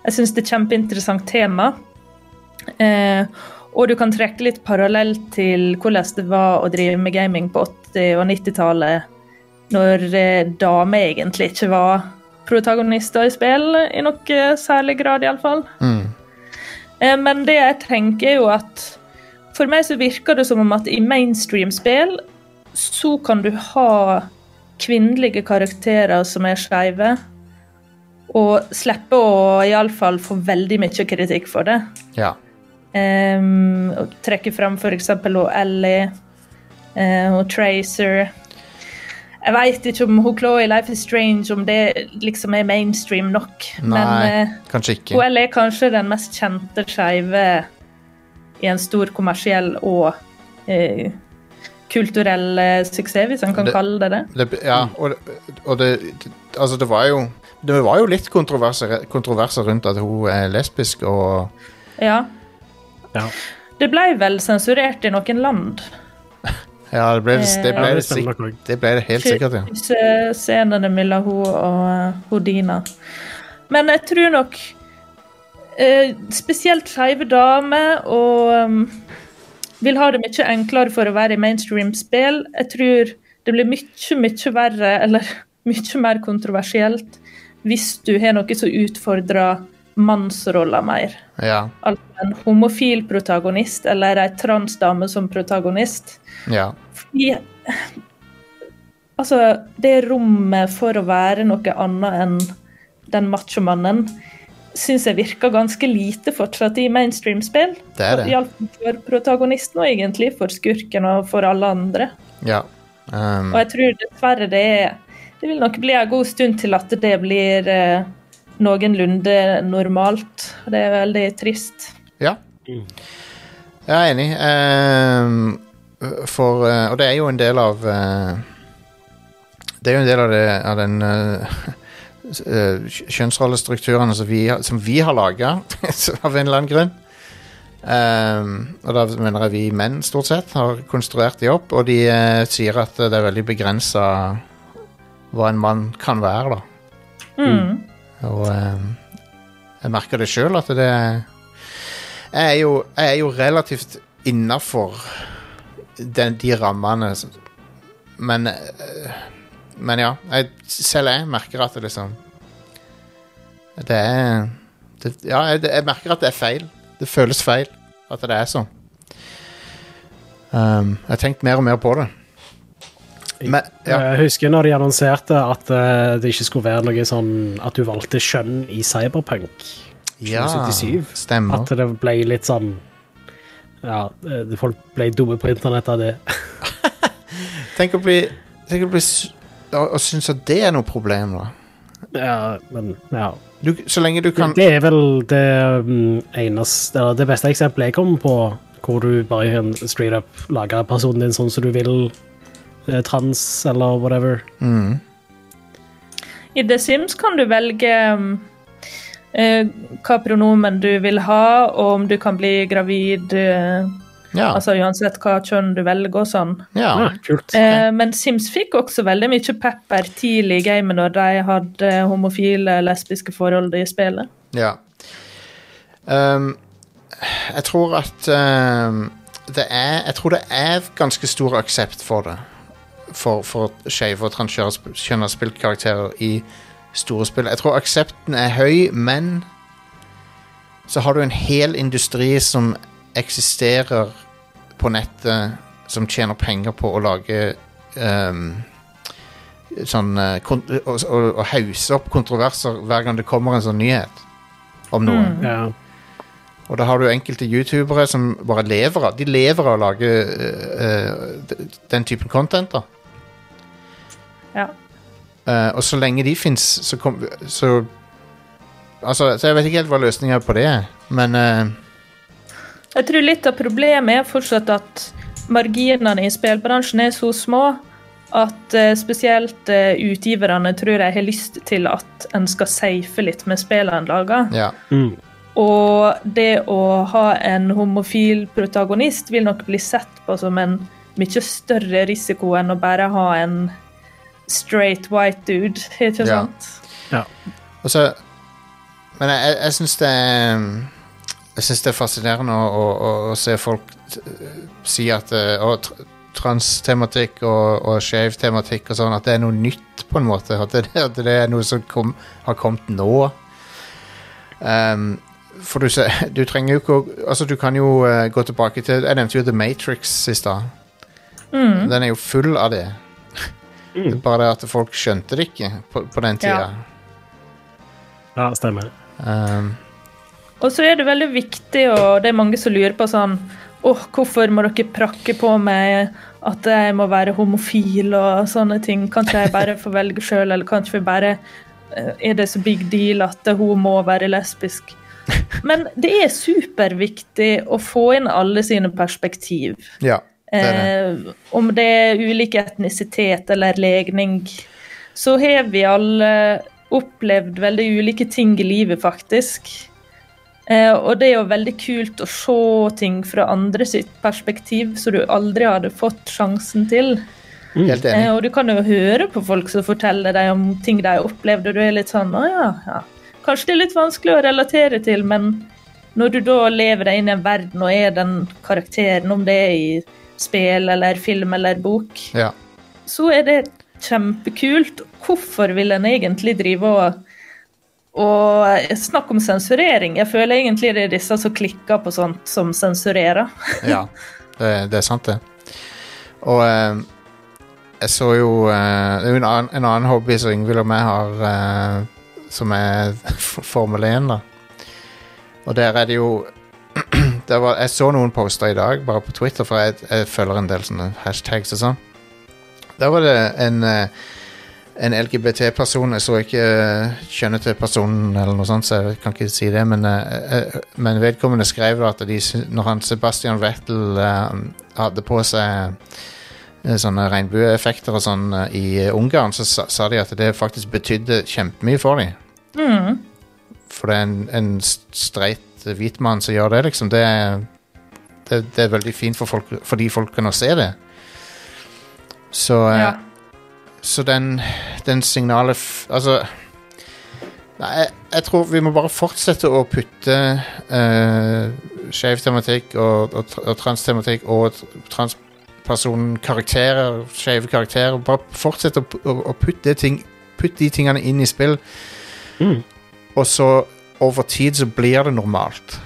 Jeg syns det er et kjempeinteressant tema. Eh, og du kan trekke litt parallell til hvordan det var å drive med gaming på 80- og 90-tallet, når eh, damer egentlig ikke var protagonister i spill, i noe særlig grad, iallfall. Mm. Eh, Men det jeg tenker er jo at For meg så virker det som om at i mainstream-spill så kan du ha kvinnelige karakterer som er skeive, og slippe å iallfall få veldig mye kritikk for det. Ja. Um, og trekker frem f.eks. Ellie uh, og Tracer. Jeg veit ikke om hun Chloé Life is Strange om det liksom er mainstream nok. Nei, Men uh, kanskje ikke. hun Ellie er kanskje den mest kjente skeive i en stor kommersiell og uh, kulturell eh, suksess, hvis en kan Det- kalle det det. Det, ja, og, det- og det, det Altså, det var jo Det var jo litt kontroverser, kontroverser rundt at hun er lesbisk og Ja. Ja. Det ble vel sensurert i noen land. Ja, det ble det, det, Eh, ble Ja, det, det stemmer sik- nok. det, ble det helt sikkert, ja. Scenene mellom hun og Hodina. Men jeg tror nok eh, spesielt skeive damer og um, vil ha det mye enklere for å være i mainstream-spill. Jeg tror det blir mye, mye verre, eller *laughs* mye mer kontroversielt, hvis du har noe som utfordrer mannsroller mer. Ja. Altså en homofil protagonist eller ei transdame som protagonist. ja. Fordi Altså, det rommet for å være noe annet enn den machomannen syns jeg virker ganske lite fortsatt i mainstream-spill. Det er det. Iallfall for protagonisten, og egentlig for skurken og for alle andre. ja. Um, Og jeg tror dessverre det er Det vil nok bli en god stund til at det blir eh, noenlunde normalt. Det er veldig trist. ja. Jeg er enig. Um, for uh, Og det er jo en del av uh, Det er jo en del av, det, av den uh, *laughs* kjønnsrollestrukturene som vi, som vi har laga, *laughs* av en eller annen grunn. Um, og da mener jeg vi menn stort sett har konstruert de opp, og de uh, sier at det er veldig begrensa hva en mann kan være, da. Mm. Og um, jeg merker det sjøl at det er jeg er, jo, jeg er jo relativt innafor de rammene, men eh, Men ja. Jeg, selv jeg merker at det liksom Det er det, Ja, jeg, jeg merker at det er feil. Det føles feil at det er sånn. Um, jeg har tenkt mer og mer på det. Men, ja. Jeg husker når de annonserte at eh, det ikke skulle være noe sånn at du valgte kjønn i Cyberpunk ja 2077. stemmer. At det ble litt sånn Ja, eh, folk ble dumme på internett av det. *laughs* Tenk å bli, tenk å bli og, og synes at det er noe problem, da. Ja, men ja. Du, så lenge du kan Det er vel det um, eneste Eller det beste eksempelet jeg kommer på, hvor du bare kan straight up lager personen din sånn som du vil. Eh, Trans eller whatever. mm, I The Sims kan du velge um, eh, hva pronomen du vil ha, og om du kan bli gravid eh, Ja. Altså uansett hva kjønn du velger og sånn. ja. Ah, kult. Eh, men Sims fikk også veldig mye pepper tidlig i gamet når de hadde homofile, lesbiske forhold i spillet. ja. Um, jeg tror at um, det er Jeg tror det er ganske stor aksept for det. For, for skeive og transkjønna spillkarakterer i store spill. Jeg tror aksepten er høy, men så har du en hel industri som eksisterer på nettet, som tjener penger på å lage um, sånn uh, og, og hause opp kontroverser hver gang det kommer en sånn nyhet om noe. Mm. Ja. Og da har du enkelte youtubere som bare lever av De lever av å lage eh, eh, den typen content. da Ja. Uh, Og så lenge de fins, så kom Så Altså, så jeg vet ikke helt hva løsninga på det er, men uh... Jeg tror litt av problemet er fortsatt at marginene i spillbransjen er så små at uh, spesielt uh, utgiverne tror jeg har lyst til at en skal safe litt med spillene en lager. ja. Mm. Og det å ha en homofil protagonist vil nok bli sett på som en mye større risiko enn å bare ha en straight white dude, ikke Ja. sant? Og så Men jeg, jeg, syns det er Jeg synes det er fascinerende å, å, å, å se folk si at og, transtematikk og, og skeiv tematikk og sånn, at det er noe nytt, på en måte. At det, at det er noe som kom, har kommet nå. Um, for du, ser, du trenger jo ikke å Altså, du kan jo eh, gå tilbake til Jeg nevnte jo The Matrix i stad. Den er jo full av det. Det er bare det at folk skjønte det ikke på, på den tida. Ja, stemmer. Um, Og så er det veldig viktig, og det er mange som lurer på sånn Åh, hvorfor må dere prakke på meg at jeg må være homofil og sånne ting? Kan ikke jeg bare få velge sjøl, eller kan ikke vi bare eh, Er det så big deal at hun må være lesbisk? *laughs* Men det er superviktig å få inn alle sine perspektiv. ja, det det. Eh, om det er ulik etnisitet eller legning, så har vi alle opplevd veldig ulike ting i livet, faktisk. Eh, og det er jo veldig kult å se ting fra andre sitt perspektiv, som du aldri hadde fått sjansen til. Helt Eh, og du kan jo høre på folk som forteller deg om ting de har opplevd, og du er litt sånn Å ja, ja. Kanskje det er litt vanskelig å relatere til, men når du da lever deg inn i en verden og er den karakteren, om det er i spill eller film eller bok, Ja. så er det kjempekult. Hvorfor vil en egentlig drive og og snakk om sensurering. Jeg føler egentlig det er disse som klikker på sånt, som sensurerer. *laughs* ja. Det, det er sant, det. Og eh, jeg så jo eh, en annen, en annen hobby som Ingvild og meg har, eh, som er *laughs* Formel 1, da. Og der er det jo *clears throat* var, Jeg så noen poster i dag, bare på Twitter, for jeg, jeg følger en del sånne hashtags og sånn. Der var det en eh, en LGBT-person Jeg så ikke eh, kjønnet til personen, eller noe sånt, så jeg kan ikke si det. Men, eh, men vedkommende skrev at de, når han Sebastian Vettel hadde på seg sånne regnbueeffekter og sånn i Ungarn, så sa, sa de at det faktisk betydde kjempemye for dem. For det er en, en streit hvit mann som gjør det, liksom. Det er, det, det er veldig fint for folk, fordi folk kan se det. Så eh, Ja. så den, den signalet f Altså Nei, jeg, jeg tror vi må bare fortsette å putte uh, skeiv tematikk og, og, og transtematikk og tr- transpersonkarakterer, skeive karakterer Bare fortsette å, å, å putte, ting, putte de tingene inn i spill. Mm. Og så over tid så blir det normalt.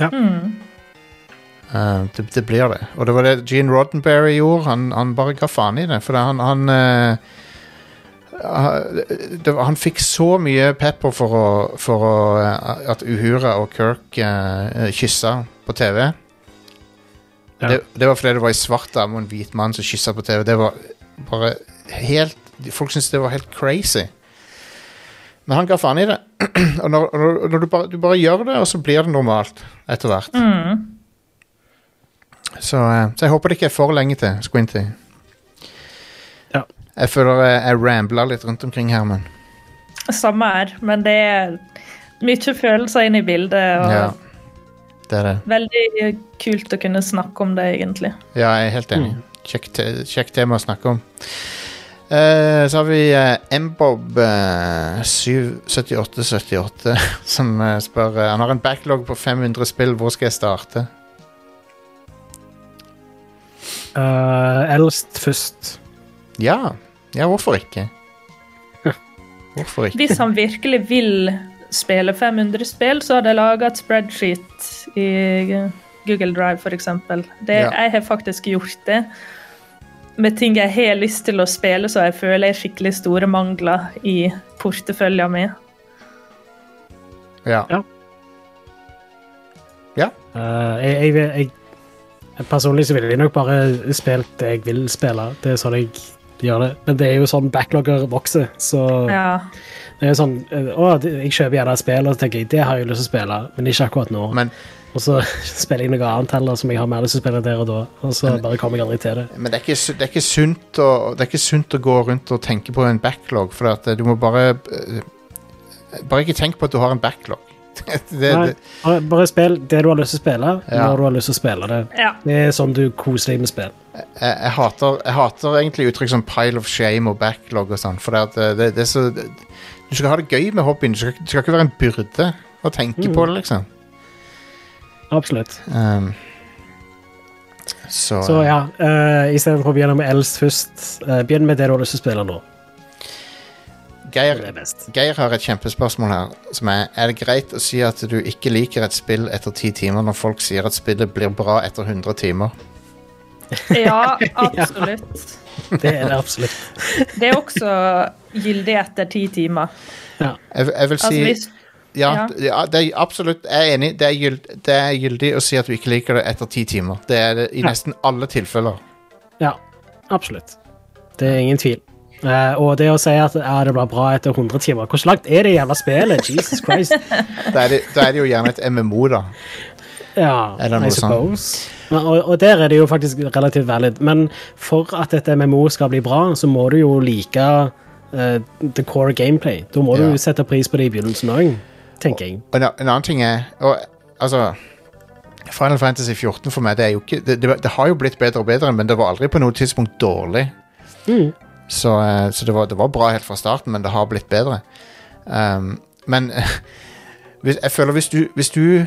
Mm. Uh, det, det blir det. Og det var det Gene Roddenberry gjorde. Han, han bare ga faen i det. For det, han han, uh, det, han fikk så mye pepper for, å, for å, eh, at Uhura og Kirk uh, kyssa på TV. Ja. Det, det var fordi det var ei svart dame og en hvit mann som kyssa på TV. Det var bare helt Folk syntes det var helt crazy. Men han ga faen i det. *clears throat* og når, når, når du, bare, du bare gjør det, og så blir det normalt etter hvert. Mm. Så, eh, så jeg håper det ikke er for lenge til Squinty. Ja. Jeg føler jeg, jeg rambler litt rundt omkring her, men Samme her, men det er mye følelser inne i bildet. og ja. Det er det. Veldig kult å kunne snakke om det, egentlig. Ja, jeg er helt enig. Mm. Kjekt, kjekt tema å snakke om. Eh, så har vi uh, Mbob uh, 7878 som eh, spør eh, Han har en backlog på 500 spill. Hvor skal jeg starte? Eh, eldst først. Ja, ja hvorfor ikke? *laughs* Hvorfor ikke? Hvis han virkelig vil spille 500 spill, så hadde jeg laga et spreadsheet i Google Drive, f.eks. Ja. Jeg har faktisk gjort det. Med ting jeg har lyst til å spille, så jeg føler jeg skikkelig store mangler i porteføljen min. Ja. Ja. Ja. Uh, jeg, jeg, vil- jeg, personlig så ville jeg nok bare spilt det jeg vil spille. Det er sånn jeg gjør det. Men det er jo sånn backlogger vokser, så Ja. det er sånn eh, Å, jeg kjøper gjerne et spill, og så tenker jeg det har jeg lyst til å spille, men ikke akkurat nå. Men, Og så *laughs* spiller jeg noe annet heller som jeg har mer lyst til å spille der og da, og så bare kommer jeg aldri til det. men det, er ikke, det, er ikke sunt å, det er ikke sunt å gå rundt og tenke på en backlog, for at eh, du må bare eh, Bare ikke tenk på at du har en backlog. *laughs* det, Nei, det, bare, bare spill det du har lyst til å spille, Ja. når du har lyst til å spille det. ja. Det er sånn du koser deg med spill. jeg, jeg, hater, jeg hater egentlig uttrykk som pile of shame og backlog og sånn, for det, eh, det, det er så Du skal ha det gøy med hobbyen, du skal, skal ikke være en byrde å tenke Mm. på det, liksom. Absolutt. Um, så, Så ja, uh, istedenfor å begynne med Els først, uh, begynn med det du har lyst til å spille nå. Geir. Geir har et kjempespørsmål her, som er Er det greit å si at du ikke liker et spill etter ti timer når folk sier at spillet blir bra etter 100 timer? *laughs* ja, absolutt. Det er det absolutt. Det er også gyldig etter ti timer. Ja. Jeg, jeg vil si Altså, hvis, ja, ja. det er absolutt Jeg er enig. Det er, gyld, det er gyldig å si at du ikke liker det etter ti timer. Det er det i Ja. nesten alle tilfeller. ja, absolutt. Det er ingen tvil. Uh, og det å si at ja, det blir bra etter 100 timer Hvor langt er det jævla spillet? Jesus Christ. *laughs* Da er det, da er det jo gjerne et MMO, da. Ja, Eller noe I suppose. Sånn. og, og der er det jo faktisk relativt valid. Men for at et MMO skal bli bra, så må du jo like uh, the core gameplay. Da må Ja. du sette pris på det i begynnelsen òg, tenker jeg. Og en, en annen ting er og, Altså Final Fantasy 14 for meg, det er jo ikke det, det, det har jo blitt bedre og bedre, men det var aldri på noe tidspunkt dårlig. Mm. Så, eh, så det, var, det var bra helt fra starten, men det har blitt bedre. Um, men *laughs* jeg føler hvis du, hvis du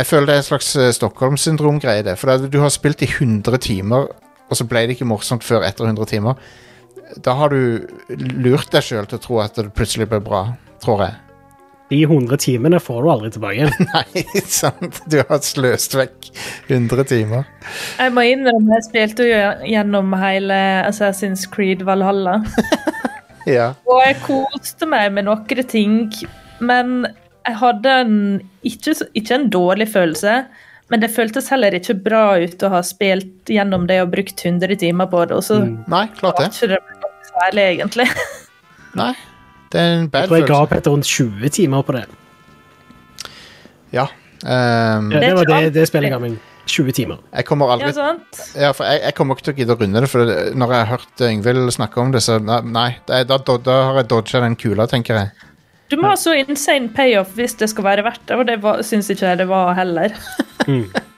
Jeg føler det er en slags uh, Stockholm-syndrom-greie. det, For du har spilt i 100 timer, og så ble det ikke morsomt før etter 100 timer. Da har du lurt deg sjøl til å tro at det plutselig ble bra, tror jeg. De 100 timene får du aldri tilbake. igjen. *laughs* Nei, sant? Du har sløst vekk 100 timer. jeg må innrømme, jeg spilte jo gjennom hele Assassin's Creed Valhalla. *laughs* Ja. Og jeg koste meg med noen ting, men jeg hadde en, ikke, ikke en dårlig følelse. Men det føltes heller ikke bra ut å ha spilt gjennom det og brukt 100 timer på det. Og så Nei, klart var det. ikke det noe særlig, egentlig. *laughs* Nei, det er en bad følelse. Jeg tror jeg ga opp rundt 20 timer på det. Ja. Um, Ja, det var det, det spillet ga meg. 20 timer. jeg kommer aldri Ja, sant? Ja, for jeg, jeg kommer ikke til å gidde å runde det, for når jeg har hørt Yngvild snakke om det, så nei, da, da, da har jeg dodga den kula, tenker jeg. Du må ha så insane payoff hvis det skal være verdt det, og det var- syns ikke jeg det var heller. *laughs*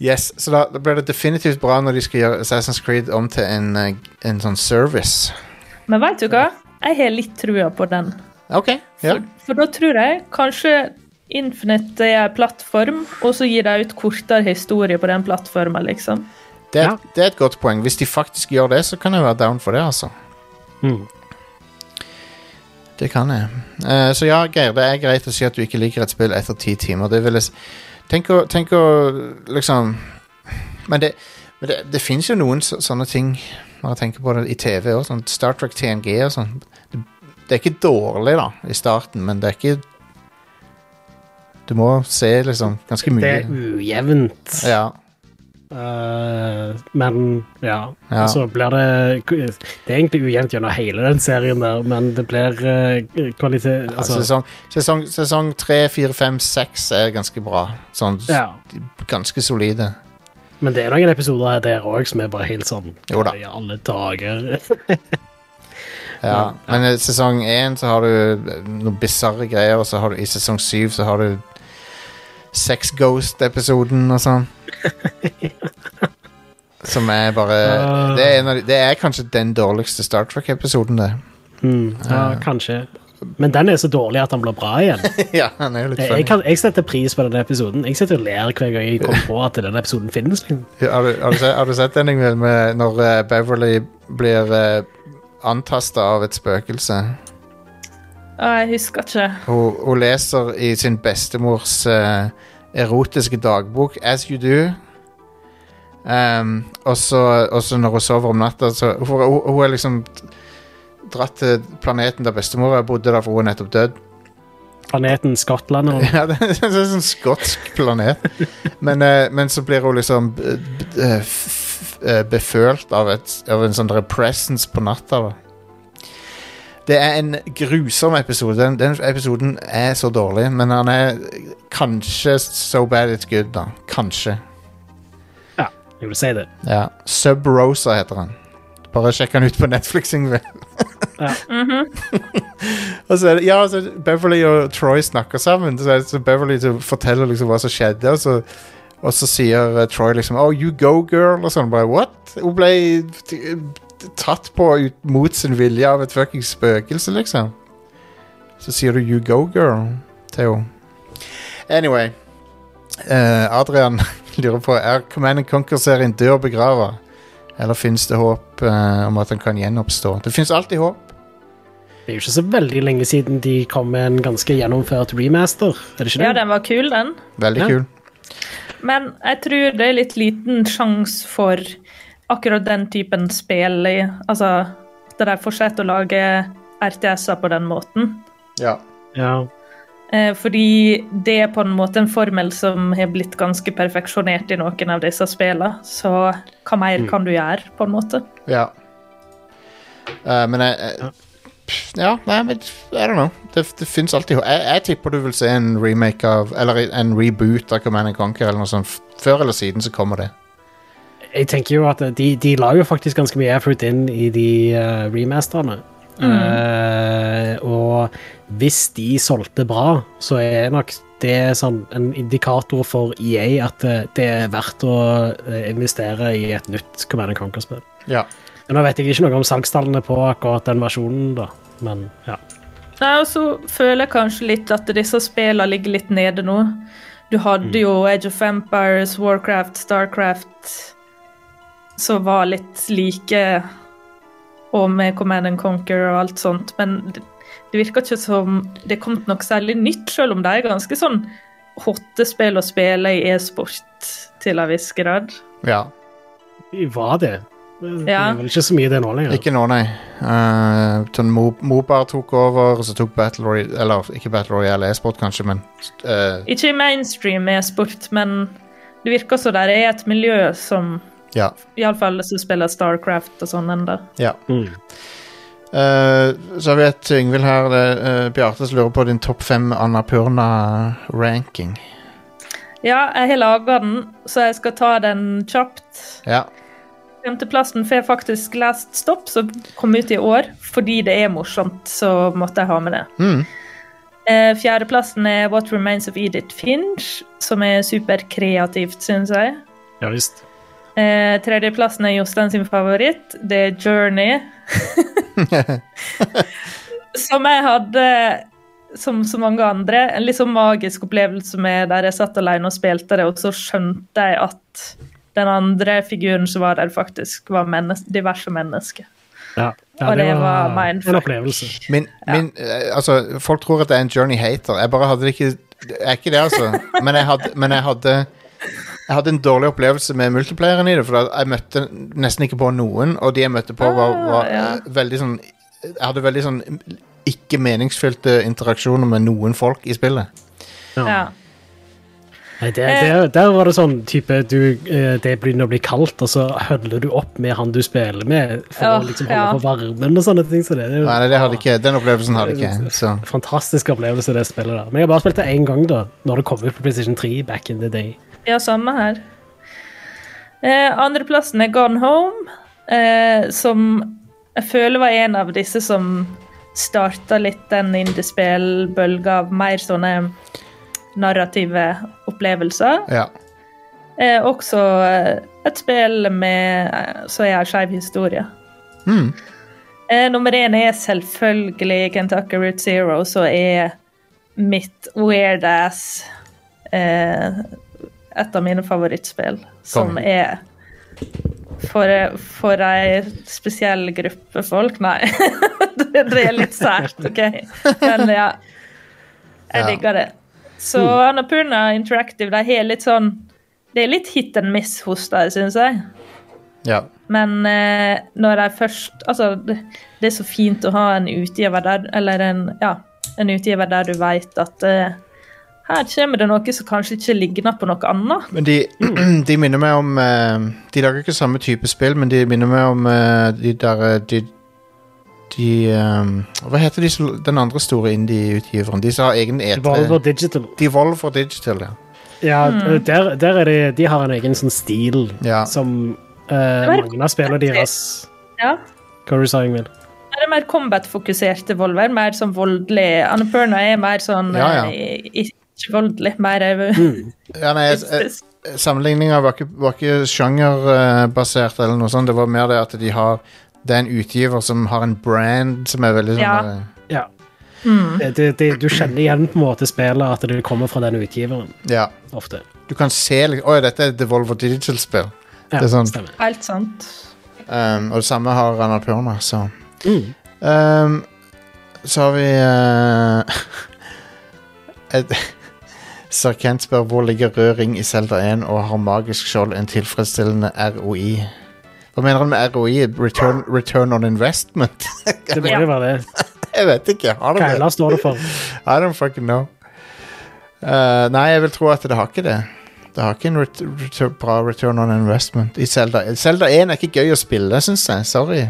Yes, Så da, da blir det definitivt bra når de skal gjøre Assassin's Creed om til en, eh, en sånn service. Men veit du hva? Jeg har litt trua på den. OK. Ja. For, for da tror jeg kanskje Infinite er en plattform, og så gir de ut kortere historie på den plattformen, liksom. Det, er, Ja. det er et godt poeng. Hvis de faktisk gjør det, så kan jeg være down for det, altså. Mm. Det kan jeg. Uh, så ja, Geir, det er greit å si at du ikke liker et spill etter ti timer. Det vil jeg Tenk å, tenk å liksom Men det, men det, det fins jo noen så, sånne ting når jeg tenker på det i TV òg. Sånn Star Trek TNG og sånn. Det, det er ikke dårlig, da, i starten, men det er ikke Du må se liksom ganske Det er ujevnt. Ja. Uh, men ja. Ja. Så blir det Det er egentlig ujevnt gjennom hele den serien der, men det blir uh, kvalitet Ja, Altså, sesong, sesong, sesong 3, 4, 5, 6 er ganske bra. Sånn ja. ganske solide. Men det er noen episoder her der òg som er bare helt sånn Jo da. I alle dager. *laughs* Ja, men i sesong 1 så har du eh, noen bisarre greier, og så har du i sesong 7 så har du Sex Ghost-episoden og sånn. *laughs* Som er bare Ah. det er, de, det er kanskje den dårligste Star Trek-episoden, det. Mm, ja, kanskje. Men den er så dårlig at han blir bra igjen. *laughs* ja, han er jo litt Jeg, jeg, kan, jeg setter pris på denne episoden. Jeg sitter og ler hver gang jeg kommer på at denne episoden finnes. liksom. Har du, har du, sett, har du sett den Ingvild, med når eh, Beverly blir uh, antasta av et spøkelse? Å, jeg husker ikke. Hun, hun leser i sin bestemors uh, erotiske dagbok, As You Do. Um, og så når hun sover om natta, så Hun, hun, hun er liksom dratt til planeten der bestemora bodde, der, for hun er nettopp død. planeten Skottland. Og, *laughs* Ja, det er en sånn skotsk planet. Men, eh, men så blir hun liksom eh, b- eh, f- eh, befølt av, et, av en sånn der presence på natta. Da. Det er en grusom episode. Den, den episoden er så dårlig, men han er kanskje so bad it's good, da. Kanskje. jeg vil si det. Ja. Sub Rosa heter han. Bare sjekk han ut på Netflix. Ja. *laughs* og så er det, ja, så Beverly og Troy snakker sammen. Så, er så Beverly så forteller liksom hva som skjedde, og så, og så sier uh, Troy liksom Oh, you go, girl. Og sånn. Bare, What? Hun ble tatt på ut, mot sin vilje av et fuckings spøkelse, liksom. Så sier du you go, girl til henne. Anyway. Uh, Adrian *laughs* lurer på Er Command Conquer-serien død og begrava. Eller fins det håp eh, om at den kan gjenoppstå? Det fins alltid håp. Det er jo ikke så veldig lenge siden de kom med en ganske gjennomført remaster. Er det ikke det? Ja, den var kul, den. Veldig Ja. kul. Men jeg tror det er litt liten sjanse for akkurat den typen spill. i- Altså at de fortsetter å lage RTS-er på den måten. Ja. Ja. Eh, fordi det er på en måte en formel som har blitt ganske perfeksjonert i noen av disse spillene. Så hva mer kan du gjøre, på en måte? ja. Uh, men jeg, uh, Ja, nei, men I don't know. Det, det fins alltid. Jeg, jeg tipper du vil se en remake av Eller en reboot av Command Conquer eller noe sånt. Før eller siden så kommer det. Jeg tenker jo at de, de la jo faktisk ganske mye effort inn i de uh, remasterne. Eh, og hvis de solgte bra, så er nok det sånn en indikator for EA at det, det er verdt å eh, investere i et nytt Command Conquer-spill. Ja. Men Nå vet jeg ikke noe om salgstallene på akkurat den versjonen, da. Men ja. Nei, og så føler jeg kanskje litt at disse spillene ligger litt nede nå. Du hadde jo Age of Empires, Warcraft, Starcraft som var litt like, og med Command and Conquer og alt sånt, men det, det virker ikke som det er kommet noe særlig nytt, selv om det er ganske sånn hotte spill å spille i e-sport til en viss grad. ja. Vi var det. Det er vel ikke så mye det nå lenger. Ikke nå, nei. Uh, sånn Mo Mobar tok over, og så tok Battle Royale Eller ikke Battle Royale e-sport, kanskje, men uh, Ikke i mainstream e-sport, men det virker som det er et miljø som Ja. Iallfall som spiller Starcraft og sånn ennå. ja. Mm. Uh, så vet Yngvild her uh, Bjarte som lurer på din topp fem Annapurna-ranking. Ja, jeg har laga den, så jeg skal ta den kjapt. Ja. Femteplassen får faktisk Last Stop, som kom ut i år. Fordi det er morsomt, så måtte jeg ha med det. Mm. Uh, Fjerdeplassen er What Remains of Edith Finch, som er superkreativt, syns jeg. Ja visst. Eh, tredjeplassen er Jostein sin favoritt. Det er Journey. *laughs* som jeg hadde, som så mange andre, en litt sånn magisk opplevelse med der jeg satt alene og spilte det, og så skjønte jeg at den andre figuren som var der, faktisk var mennes diverse mennesker. Ja. ja Og det var var en opplevelse. Min, min eh, Altså, folk tror at jeg er en Journey-hater. Jeg bare hadde det ikke Jeg er ikke det, altså. Men jeg hadde, men jeg hadde jeg hadde en dårlig opplevelse med multiplayeren i det, for jeg møtte nesten ikke på noen, og de jeg møtte på, var, var Ah, ja. eh, veldig sånn Jeg hadde veldig sånn ikke meningsfylte interaksjoner med noen folk i spillet. Ja. Nei, det, der, der var det sånn type du, eh, Det begynner å bli kaldt, og så hødler du opp med han du spiller med, for oh, å liksom holde ja. på varmen og sånne ting. Så det, det Nei, det hadde ikke, Den opplevelsen hadde ikke. Så. fantastisk opplevelse, det spillet der. Men jeg har bare spilt det én gang, da, når det kom ut på PlayStation 3 back in the day. Ja, samme her. Eh, Andreplassen er Gone Home, eh, som jeg føler var en av disse som starta litt den indiespillbølga av mer sånne narrative opplevelser. Ja. Eh, også eh, et spill med eh, så er jeg, skeiv historie. Mm. Eh, nummer én er selvfølgelig Kentucky Route Zero, så er mitt weird ass eh, et av mine favorittspill. Som Konge. er for, for ei spesiell gruppe folk. Nei, *laughs* det, det er litt sært, OK? Men ja. Jeg digger det. Så Annapurna Interactive de har litt sånn Det er litt hit and miss hos dem, syns jeg. ja. Men eh, når jeg først Altså, det, det er så fint å ha en utgiver der, eller en Ja, En utgiver der du vet at eh, her kommer det noe som kanskje ikke ligner på noe annet. Men de, *clears throat* de minner meg om eh, De lager ikke samme type spill, men de minner meg om eh, de der eh, De, de Hva heter de, den andre store indie-utgiveren? De som har egen E3 Devolver Digital. Devolver Digital, ja. Ja, der, der er de, de har en egen sånn stil Ja. som uh, mange av spillene deres Ja. Hva var det du sa, Ingvild? Det er mer combat-fokuserte Volver, mer sånn voldelig. Annapurna er mer sånn Ja, ja. eh, ikke voldelig, mer mm. ja nei, Sammenligninga var ikke, var ikke sjangerbasert, eller noe sånt. Det var mer det at de har Det er en utgiver som har en brand som er veldig sånn Ja. eh, Ja. Mm. det, det, du kjenner igjen på en måte spillet at det kommer fra den utgiveren, Ja. ofte. Du kan se Å ja, dette er Devolver Digital-spill. Ja, Det er sånn-. Helt sant. Um, og det samme har Annapurna, så Mm. um, Så har vi uh, *laughs* et, Sir Kent spør hvor ligger rød ring i Zelda 1 og har magisk skjold en tilfredsstillende ROI. Hva mener han med ROI? Return, return on investment? *laughs* Det må jo være det. *laughs* jeg vet ikke. Har det Hva står det for? *laughs* I don't fucking know. Uh, nei, jeg vil tro at det har ikke det. Det har ikke en ret ret bra return on investment i Zelda. Zelda 1 er ikke gøy å spille, syns jeg. Sorry.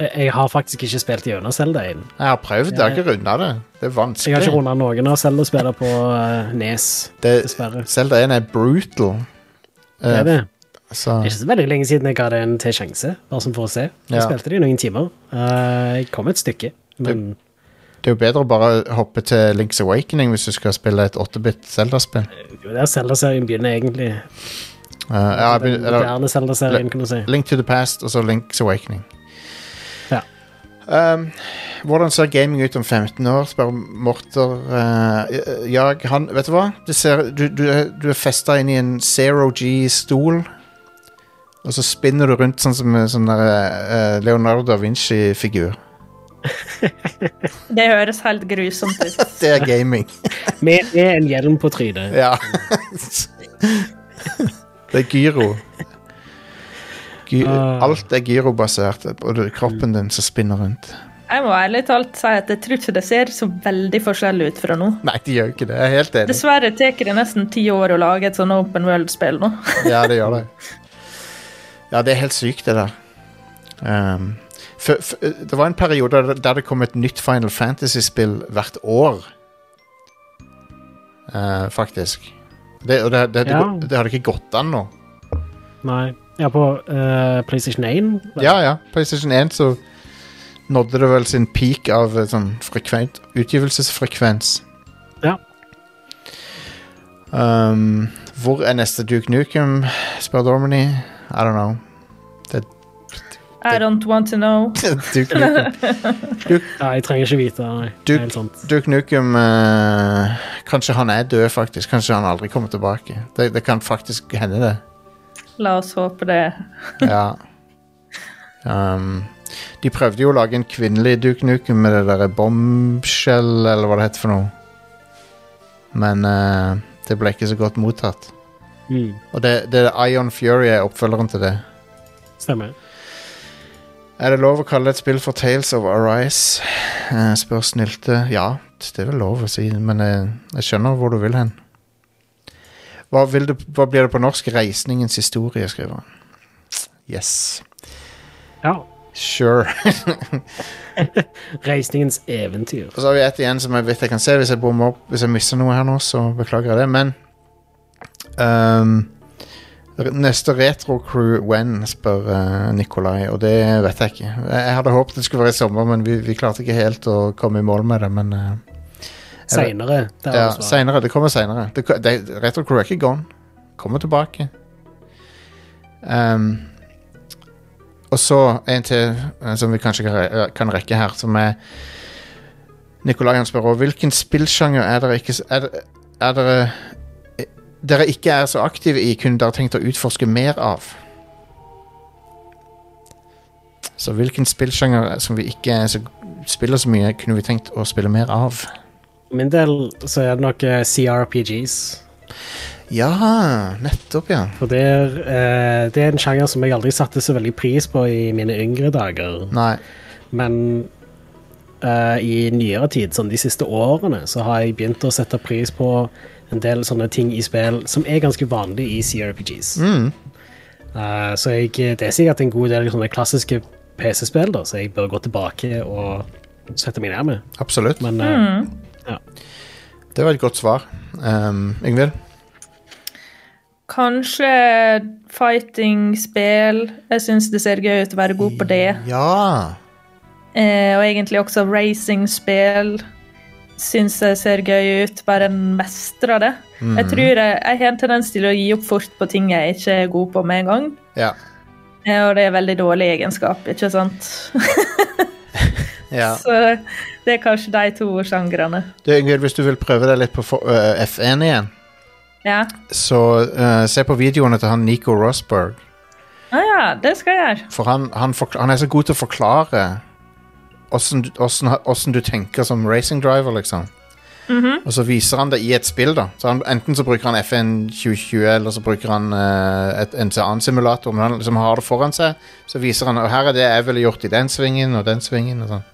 Jeg har faktisk ikke spilt gjennom Zelda 1. Jeg har prøvd, jeg har ikke runda det. Det er vanskelig. Jeg har ikke runda noen av Zelda-spillene på uh, Nes, Det, dessverre. Zelda 1 er brutal. Det Eh, er det. så Det er ikke så veldig lenge siden jeg ga det en til sjanse, bare som for å se. Jeg Ja. spilte det i noen timer. Uh, jeg kom et stykke, men det er jo bedre å bare hoppe til Link's Awakening hvis du skal spille et 8-bit Zelda-spill. det er der Zelda-serien begynner, egentlig. Uh, ja, Den moderne Zelda-serien, kan du si. Link to the Past og så Link's Awakening. Um, hvordan ser gaming ut om 15 år, spør Morter. Uh, jeg, han, vet du hva? Du, ser, du, du, du er festa inn i en zero G-stol, og så spinner du rundt sånn som en sånn der, eh, Leonardo da Vinci-figur. *laughs* Det høres helt grusomt ut. *laughs* Det er gaming. *laughs* Med, med en hjelm på trynet. ja. det er gyro. Ah. Alt er gyrobasert, og det er kroppen din som spinner rundt. Jeg må ærlig talt si at jeg tror ikke det ser så veldig forskjellig ut fra nå. Nei, de gjør ikke det. Jeg er helt enig. Dessverre tar det nesten ti år å lage et sånn open world-spill nå. *laughs* Ja, det gjør det. Ja, det er helt sykt, det der. Um, for, for, det var en periode der- der det kom et nytt Final Fantasy-spill hvert år. Uh, faktisk. Det, og det, det, det, Ja. det, det hadde ikke gått an nå. Nei. Ja, på eh, PlayStation 1. Ja, ja. PlayStation 1 så nådde det vel sin peak av eh, sånn frekvent, utgivelsesfrekvens. Ja. Um, hvor er neste Duke Nukem, spør Dormany. I don't know. I don't want to know. *laughs* Duke Nukem. Ja, jeg trenger ikke vite. Nei. Det er helt sant. Duke Nukem eh, Kanskje han er død, faktisk. Kanskje han aldri kommer tilbake. Det, det kan faktisk hende, det. La oss håpe det. *laughs* Ja. Um, de prøvde jo å lage en kvinnelig Duke Nukem med det derre bombshell, eller hva det heter for noe. Men uh, det ble ikke så godt mottatt. Mm. Og det, det er Ion Fury er oppfølgeren til det. Stemmer. Er det lov å kalle et spill for Tales of Arise? Uh, spør Snilte. Ja, det er vel lov å si, men jeg, jeg skjønner hvor du vil hen. Hva, det, hva blir det på norsk? Reisningens historie, skriver han. Yes. Ja. Sure. *laughs* Reisningens eventyr. Og så har vi et igjen som jeg vet jeg kan se. Hvis jeg bommer opp, hvis jeg misser noe her nå, så beklager jeg det. Men um, Neste Retro-crew when, spør uh, Nikolai, og det vet jeg ikke. Jeg, hadde håpet det skulle være i sommer, men vi, vi klarte ikke helt å komme i mål med det. Men eh, Seinere. ja, senere, det kommer seinere. Retro-crew er ikke gone. Kommer tilbake. Um, og så en til eh, som vi kanskje kan, rekke her, som er Nikolai han spør også, hvilken spillsjanger er dere ikke er, er dere eh, dere ikke er så aktive i, kunne dere tenkt å utforske mer av? Så hvilken spillsjanger som vi ikke så, spiller så mye, kunne vi tenkt å spille mer av? For min del så er det nok eh, CRPGs. Ja, nettopp, ja. For det er, eh, det er en sjanger som jeg aldri satte så veldig pris på i mine yngre dager. Nei. Men eh, i nyere tid, sånn de siste årene, så har jeg begynt å sette pris på en del sånne ting i spill som er ganske vanlig i CRPGs. Eh, så jeg, det er sikkert en god del sånne klassiske PC-spill da, så jeg bør gå tilbake og sette meg ned med. Absolutt. Men eh, Det var et godt svar. Um, Ingvild? Kanskje fighting-spill. Jeg syns det ser gøy ut å være god på det. Ja. Eh, og egentlig også racing-spill syns jeg ser gøy ut. Bare en mestre av det. Jeg tror jeg, jeg har en tendens til å gi opp fort på ting jeg ikke er god på med en gang. Ja. Eh, og det er veldig dårlig egenskap, ikke sant? *laughs* ja. Så det er kanskje de to sjangrene. Du, Ingrid, hvis du vil prøve deg litt på øh, F1 igjen, Ja. så uh, se på videoene til han Nico Rosberg. Ah, ja, det skal jeg gjøre. For han, han, han er så god til å forklare åssen du- tenker som racing driver, liksom. Og så viser han det i et spill, da. Så han, enten så bruker han FN 2020, eller så bruker han uh, et, en annen simulator. Men han liksom har det foran seg, så viser han Og her er det jeg ville gjort i den svingen og den svingen. Og sånn.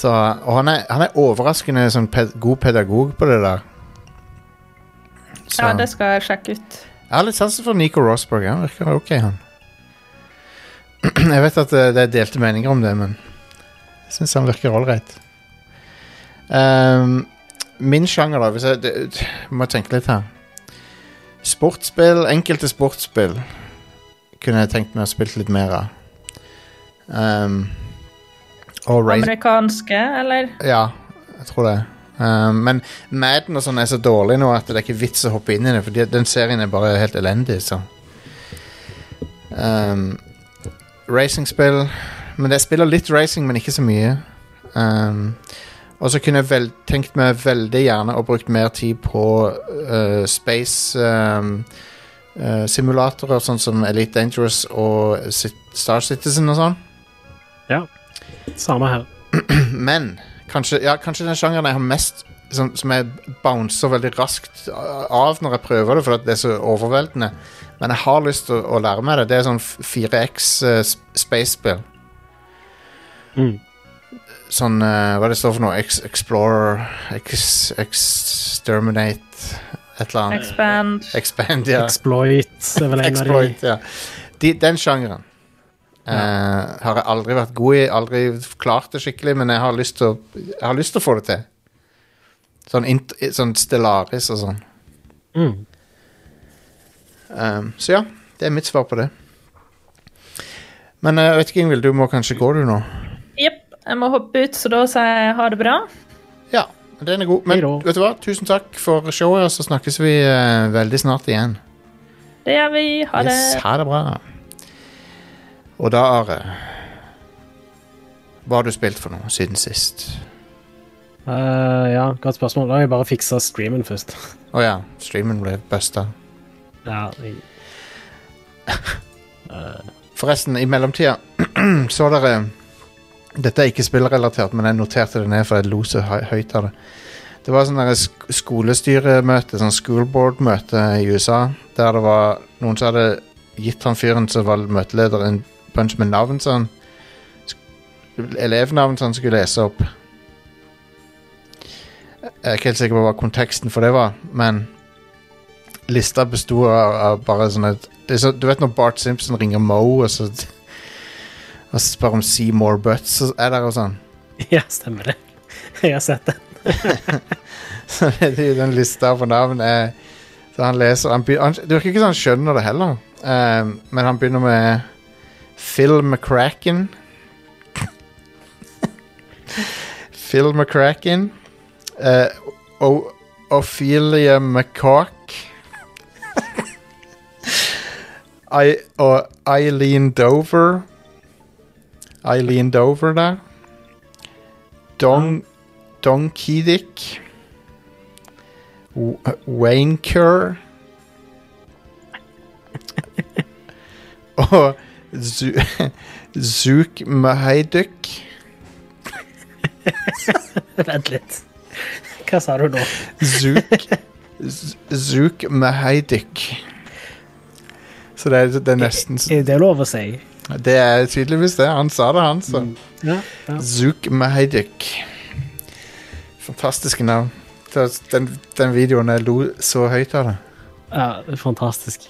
Så, og han er, han er overraskende sånn ped god pedagog på det der. Så Ja, det skal jeg sjekke ut. jeg har litt sansen for Nico Rosberg. Han virker ok, han. *clears throat* Jeg vet at det, det er delte meninger om det, men jeg syns han virker ålreit. Um, min sjanger, da hvis jeg, det, må tenke litt her. Sportsspill, enkelte sportsspill kunne jeg tenkt meg å spille litt mer av. Um, Amerikanske, eller? ja, jeg tror det. Um, men Madden og sånn er så dårlig nå at det er ikke vits å hoppe inn i det, for de- den serien er bare helt elendig, så. Um, racingspill Men jeg spiller litt racing, men ikke så mye. Um, og så kunne jeg vel, tenkt meg veldig gjerne å brukt mer tid på uh, space um, uh, simulatorer, sånn som Elite Dangerous og Star Citizen og sånn. Samme her. *clears throat* Men kanskje, ja, kanskje den sjangeren jeg har mest som, som jeg bouncer veldig raskt av når jeg prøver det, for det er så overveldende. Men jeg har lyst til å, å lære meg det. Det er sånn 4X uh, space-spill. Mm. Sånn uh, Hva er det står for noe? Ex Explorer ex, Exterminate Et eller annet. Expand. Expand, ja. Exploit er vel en av de. Exploit, ja. De, den sjangeren eh, har jeg aldri vært god i, aldri klart det skikkelig, men jeg har lyst til å, jeg har lyst til å få det til. Sånn, int, sånn Stellaris og sånn. Mm. Um, så ja, det er mitt svar på det. Men eh, jeg vet ikke, Ingvild, du må kanskje gå, du nå? Jepp. Jeg må hoppe ut, så da sier jeg ha det bra. Ja, den er god. Men vet du hva, tusen takk for showet, og så snakkes vi uh, veldig snart igjen. Det gjør vi. Ha det. Yes, ha det bra. Og da, Are Hva har du spilt for noe siden sist? Uh, ja, godt spørsmål. Da har jeg bare fiksa streamen først. Å ja, streamen ble busta. ja, jeg, *laughs* Forresten, i mellomtida *clears throat* så dere Dette er ikke spillrelatert, men jeg noterte det ned, for jeg lo så høyt av det. Det var sånn sk skolestyremøte, sånn schoolboard-møte i USA, der det var noen som hadde gitt han fyren som var møteleder, en bunch med navn sånn Elevnavn som han skulle lese opp. Jeg er ikke helt sikker på hva konteksten for det var, men lista besto av, av bare sånn er så, Du vet når Bart Simpson ringer Moe og så og så spør om Seymour Butts så er der og sånn. *laughs* ja, stemmer det. *laughs* Jeg har sett den. *laughs* Så det er jo den lista på navn er Så han leser han, han, Det virker ikke som han skjønner det heller. Um, men han begynner med Phil McCracken. Phil McCracken. Uh, Ophelia McCawk. I, og Eileen Dover. Eileen Dover der. Dong, Don Kedick. W- Wayne Kerr. *laughs* og Zu *laughs* Zook Mahaiduk. *laughs* Vent litt. Hva sa du nå? Zook *laughs* Z- Zook Mahaiduk. Så det er, det er nesten Er det lov å si? Det er tydeligvis det. Han sa det, han. Så. Ja, ja. Zook Mahedek. Fantastiske navn. Den, den videoen jeg lo så høyt av det. ja fantastisk.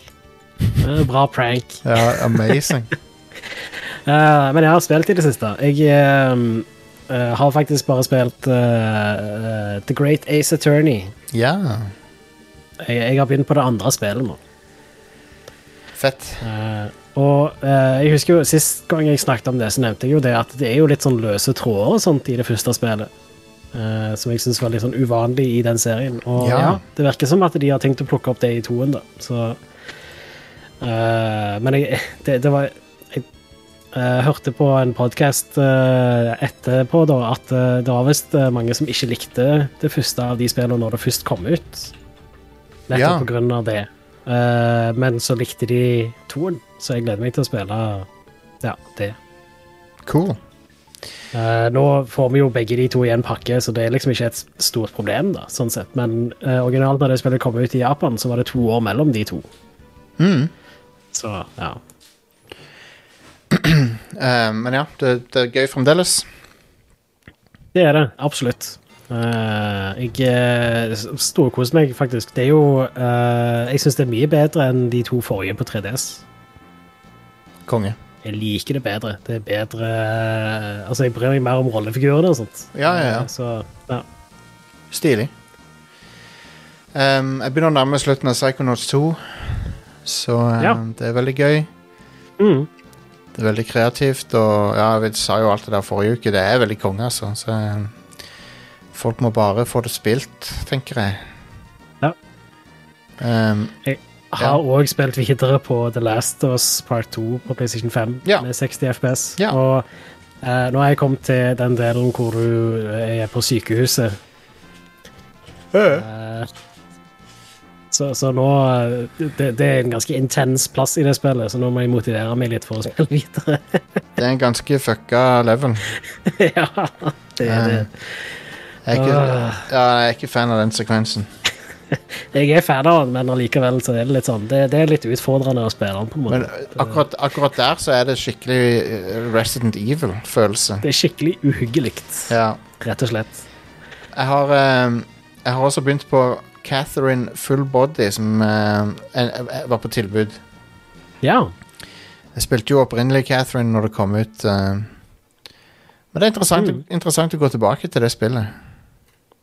Er Bra prank. Ja, amazing. uh, *laughs* men jeg har spilt i det siste. Jeg eh, uh, har faktisk bare spilt uh, eh, The Great Ace Attorney. ja. Jeg, jeg har begynt på det andre spillet nå. Fett. Eh, og eh, jeg husker jo Sist gang jeg snakket om det, så nevnte jeg jo det at det er jo litt sånn løse tråder og sånt i det første spillet. eh, som jeg syns var litt sånn uvanlig i den serien. Og Ja. ja. det virker som at de har tenkt å plukke opp det i toen, da. Så eh, Men jeg, *laughs* det, det var Jeg uh, hørte på en podkast etterpå da at eh, det var visst eh, mange som ikke likte det første av de spillene når det først kom ut. Nettopp Ja. på grunn av det. Eh, men så likte de toen, så jeg gleder meg til å spille ja, det. Cool. Eh, nå får vi jo begge de to i en pakke, så det er liksom ikke et stort problem, da, sånn sett. Men uh, originalt når det spillet kom ut i Japan, så var det to år mellom de to. Mm. Så ja. Uh, *clears throat* men ja, det, det er gøy fremdeles. Det er det, absolutt. Uh, jeg uh, storkoser meg, faktisk. Det er jo uh, Jeg syns det er mye bedre enn de to forrige på 3DS. Konge. Jeg liker det bedre. Det er bedre Altså, jeg bryr meg mer om rollefigurene og sånt. Ja, ja, ja. Eh, Så, ja. Stilig. Um, jeg begynner å nærme slutten av Psychonauts 2, så um, Ja. det er veldig gøy. Mm. Det er veldig kreativt, og ja, vi sa jo alt det der forrige uke. Det er veldig konge, altså. Så um, folk må bare få det spilt, tenker jeg. Ja. Um, Har òg spilt videre på The Last of Us Part 2 på PlayStation 5 Ja. med 60 FPS. Ja. Og uh, nå har jeg kommet til den delen hvor du er på sykehuset. Eh, så, så nå eh, det, det er en ganske intens plass i det spillet, så nå må jeg motivere meg litt for å spille videre. *laughs* det er en ganske fucka level. *laughs* ja, det er det. Jeg er, ikke, Ah. ja, jeg er ikke fan av den sekvensen. *laughs* Jeg er fan av den, men allikevel så er det litt sånn Det, det er litt utfordrende å spille den, på en måte. Men uh, akkurat, akkurat der så er det skikkelig Resident Evil-følelse. Det er skikkelig uhyggelig, Ja. rett og slett. Jeg har, jeg har også begynt på Catherine Full Body, som jeg var på tilbud. Ja. Jeg spilte jo opprinnelig Catherine når det kom ut. Uh, men det er interessant, Mm. interessant å gå tilbake til det spillet.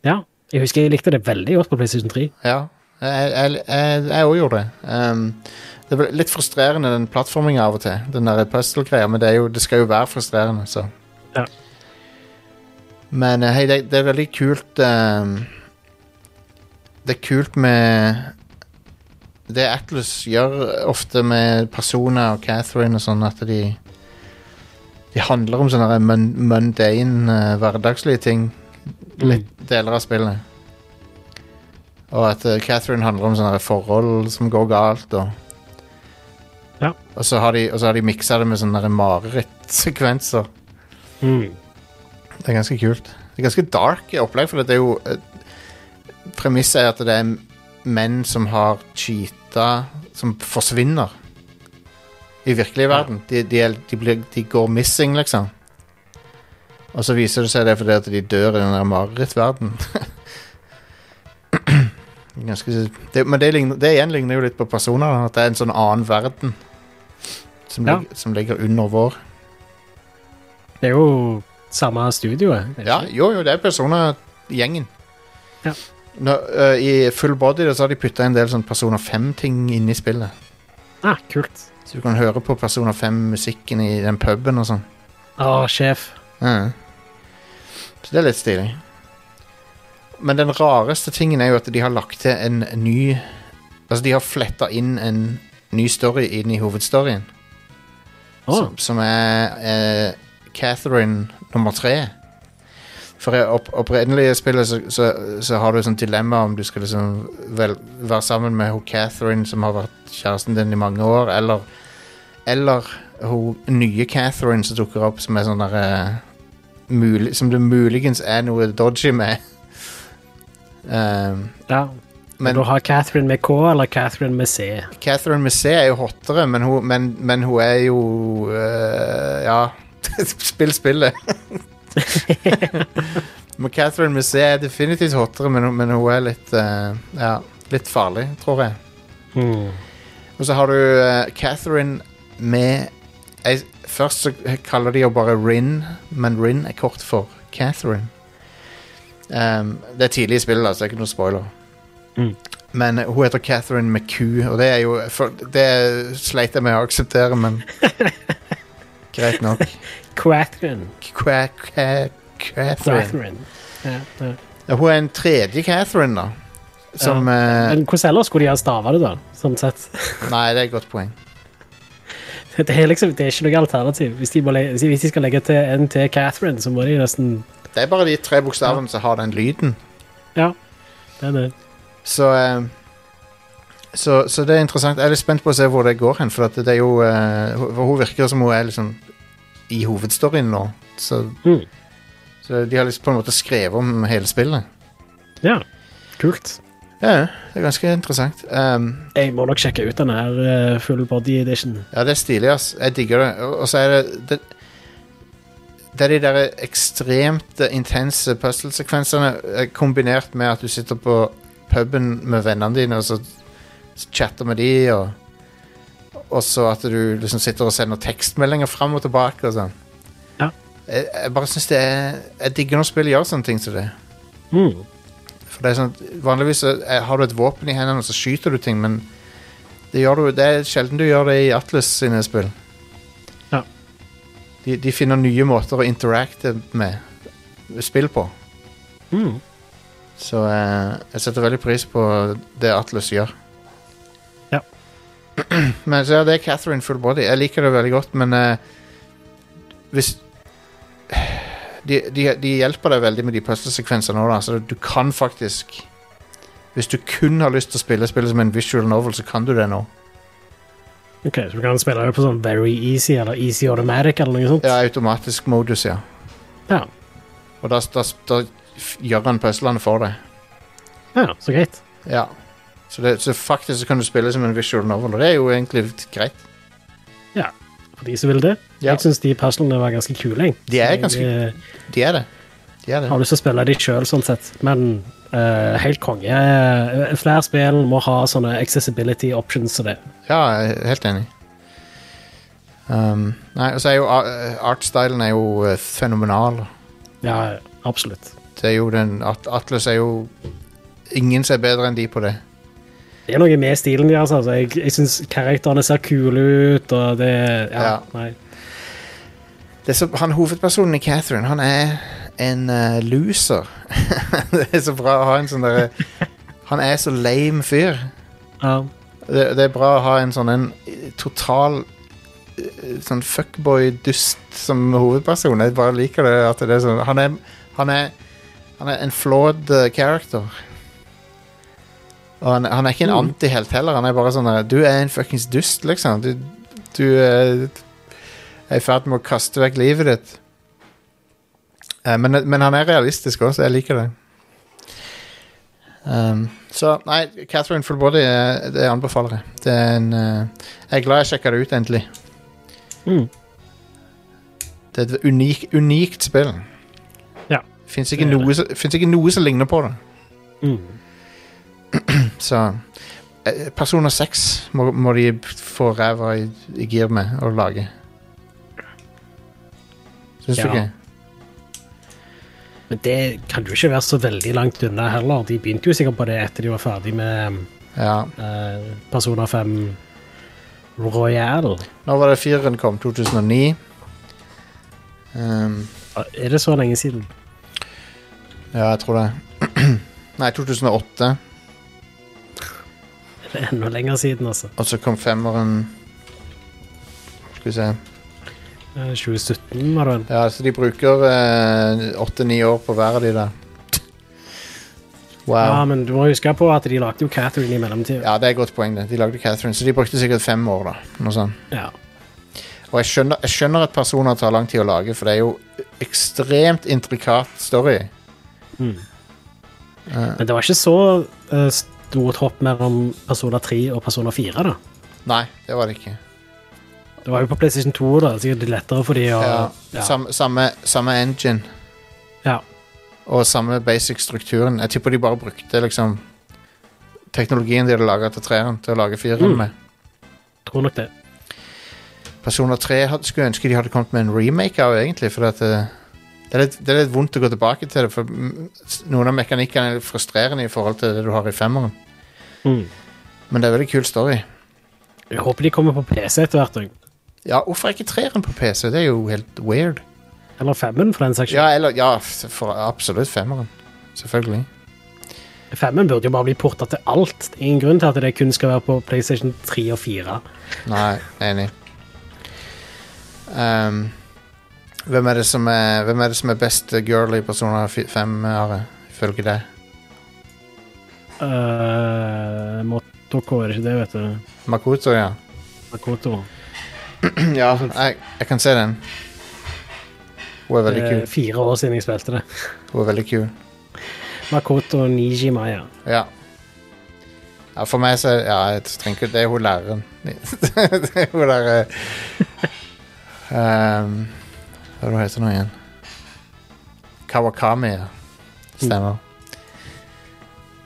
Ja. Jeg husker jeg likte det veldig godt på PlayStation 3. Ja, jeg òg gjorde det. Um, det er litt frustrerende, den plattforminga av og til. Den der puzzle-greia, men det, er jo, det skal jo være frustrerende, så. Ja. Men hei, det, det er veldig kult um, Det er kult med Det Atlas gjør ofte med Persona og Catherine og sånn, at de De handler om sånne mun mundane, eh, hverdagslige ting. Litt deler av spillet. Og at eh, Catherine handler om sånne forhold som går galt. Og, Ja. og så har de, så har de miksa det med sånne marerittsekvenser. Mm. Det er ganske kult. Det er ganske dark opplegg, for det er jo eh, Premisset er at det er menn som har cheata, som forsvinner i virkelig verden. De, de, er, de, blir, de går missing, liksom. Og så viser det seg det fordi at de dør i den der marerittverdenen. *clears throat* Ganske, det, men det, ligner, det igjen ligner jo litt på personer. At det er en sånn annen verden som, Ja. ligger, som ligger under vår. Det er jo samme studioet. er det Ja, ikke? jo, jo, det er personer-gjengen. Ja. Nå, øh, I Full Body da, så har de putta en del sånn Persona 5-ting inn i spillet. Ah, kult. Så du kan høre på Persona 5-musikken i den puben og sånn. Å, sjef. Ja. Så det er litt stilig. Men den rareste tingen er jo at de har lagt til en ny Altså, de har fletta inn en ny story inn i hovedstoryen. Oh. Som, som er eh, Catherine nummer tre. For i opp, opprinnelige spillet så, så, så har du et sånt dilemma om du skal liksom vel, være sammen med hun Catherine som har vært kjæresten din i mange år, eller Eller hun nye Catherine som dukker opp som er sånn derre uh, Som det muligens er noe dodgy med. Um, *laughs* ja. men du har Catherine med K eller Catherine med C? Catherine med C er jo hottere, men hun, men, men hun er jo uh, Ja. *laughs* Spill spillet. *laughs* men Catherine Messé er definitivt hottere, men, men hun er litt øh, Ja, litt farlig, tror jeg. Hmm. Og så har du øh, Catherine med jeg, Først så kaller de jo bare Rin, men Rin er kort for Catherine. Um, det er tidlig i spillet, da, så det er ikke noe spoiler. Mm. Men hun heter Catherine McCoo, og det er jo for, Det sleit jeg med å akseptere, men *laughs* Greit nok. Catherine. Catherine. Ja, ja. Ja, hun er en tredje Catherine, da. Som ja. Men hvordan ellers skulle de ha stava det, da? Sånn sett. *laughs* Nei, det er et godt poeng. Det er, liksom, det er ikke noe alternativ. Hvis de, hvis de skal legge til en til Catherine, så må de nesten Det er bare de tre bokstavene som har den lyden. Ja, det er det. Så, eh, så Så det er interessant. Jeg er litt spent på å se hvor det går hen, for det er jo eh, Hun virker som hun er liksom i hovedstoryen nå. Så, Mm. så de har liksom på en måte skrevet om hele spillet. Ja, kult. Ja, det er ganske interessant. Um, Jeg må nok sjekke ut den her eh, full body edition. Ja, det er stilig, ass. Jeg digger det. Og så er det Det, det er de der ekstremt intense puzzle-sekvensene eh, kombinert med at du sitter på puben med vennene dine og så chatter med de, og og så at du liksom sitter og sender tekstmeldinger fram og tilbake og sånn. Ja. Jeg, jeg bare syns det er Jeg digger når spill gjør sånne ting som det. Mm. For det er sånn Vanligvis er- har du et våpen i hendene, og så skyter du ting, men det, du, det er sjelden du gjør det i Atlas sine spill. Ja. De, de finner nye måter å interacte med spill på. Mm. Så eh, jeg setter veldig pris på det Atlas gjør. *clears throat* Men så ja, det er Catherine full body. Jeg liker det veldig godt, men uh, hvis *sighs* de, de, de hjelper deg veldig med de puzzle-sekvensene da, så du kan faktisk Hvis du kun har lyst til å spille spillet som en visual novel, så kan du det nå. Ok, Så du kan spille det på sånn very easy eller easy automatic eller noe sånt? Ja, automatisk modus, ja. Ja, Og da, da, da gjør han puzzlene for deg. ja så greit. Ja. Så, det, så faktisk så kan du spille som en visual novel, og det er jo egentlig greit. Ja, For de som vil det. Ja. Jeg syns de puzzlene var ganske kule. De er ganske jeg, eh, De er det. De er det. har lyst til å spille de sjøl, sånn sett. Men uh, helt konge. Eh, Flere spill må ha sånne accessibility options og det. Ja, jeg er helt enig. Um, nei, og så er jo artstylen er jo eh, fenomenal. Ja, absolutt. Det er jo den Atlas er jo Ingen som er bedre enn de på det. Det er noe med stilen deres. Altså. Jeg, jeg syns karakterene ser kule ut, og det Ja, Ja. nei. det er så, han Hovedpersonen i Catherine, han er en eh, loser. *laughs* det er så bra å ha en sånn derre Han er så lame fyr. Ja. Det, det er bra å ha en sånn en eh, total eh, sånn fuckboy-dust som hovedperson. Jeg bare liker det at det er sånn Han er, han er, han er en flawed eh, character. Og han, han er ikke en Mm. antihelt heller. Han er bare sånn Du er en fuckings dust, liksom. Du, du eh, er i ferd med å kaste vekk livet ditt. Eh, men, men han er realistisk også. Jeg liker det. Um, så nei, Catherine Full Body eh, det anbefaler jeg. Det er en, uh, jeg er glad jeg sjekka det ut endelig. Mm. Det er et unik, unikt spill. Ja, Fins ikke, ikke noe som ligner på det. Mm. *clears throat* Så Personer Persona 6 må, må de få ræva i, i gir med å lage. Syns Ja. du ikke? Men det kan jo ikke være så veldig langt unna heller. De begynte jo sikkert på det etter de var ferdig med Ja. uh, Persona 5 Royal. Når var det fireren kom? 2009? Um, Er det så lenge siden? ja, jeg tror det. *clears throat* Nei, 2008. Det er enda lenger siden, altså. Og så kom femmeren Skal vi se. Eh, 2017 var det vel. Ja, så de bruker åtte-ni år på hver av de der. Wow. Ja, men du må huske på at de lagde jo Catherine i mellomtida. Ja, det er et godt poeng, det. De lagde Catherine, så de brukte sikkert fem år, da. Noe sånt. Ja. Og jeg skjønner, jeg skjønner at personer tar lang tid å lage, for det er jo ekstremt intrikat story. Mm. Men det var ikke så eh, s- stort hopp mellom Persona 3 og Persona 4, da. Nei, det var det ikke. Det var jo på PlayStation 2, da. Sikkert litt lettere for de å Ja, ja. Samme, samme, samme engine ja. og samme basic strukturen. Jeg tipper de bare brukte liksom teknologien de hadde laga til treeren, til å lage fireren Mm. med. Tror nok det. Persona 3 had, skulle ønske de hadde kommet med en remake av, egentlig. For at det, det, er litt, det er litt vondt å gå tilbake til det, for noen av mekanikkene er litt frustrerende i forhold til det du har i femmeren. Mm. Men det er veldig kul story. Jeg håper de kommer på PC etter hvert. Ja, hvorfor er ikke treeren på PC? Det er jo helt weird. Eller femmeren, for den saks Ja, eller, ja for absolutt femmeren. Selvfølgelig. Femmen burde jo bare bli porta til alt. Det er ingen grunn til at det kun skal være på PlayStation 3 og 4. Nei, enig. Ehm, hvem, er det som er, hvem er det som er best girl i Persona 5, Are? Ifølge deg? Uh, Motoko, er det ikke det, vet du? Makoto, ja. Makoto. *clears throat* ja, jeg, jeg kan se den. Hun er veldig Det er fire år siden jeg spilte det. Hun er veldig kul. Makoto Nijimaya. Ja. ja for meg så Ja, jeg trenger ikke Det er hun læreren. *laughs* det er hun der um, *laughs* Hva er det heter nå igjen? Kawakami, ja. Stemmer.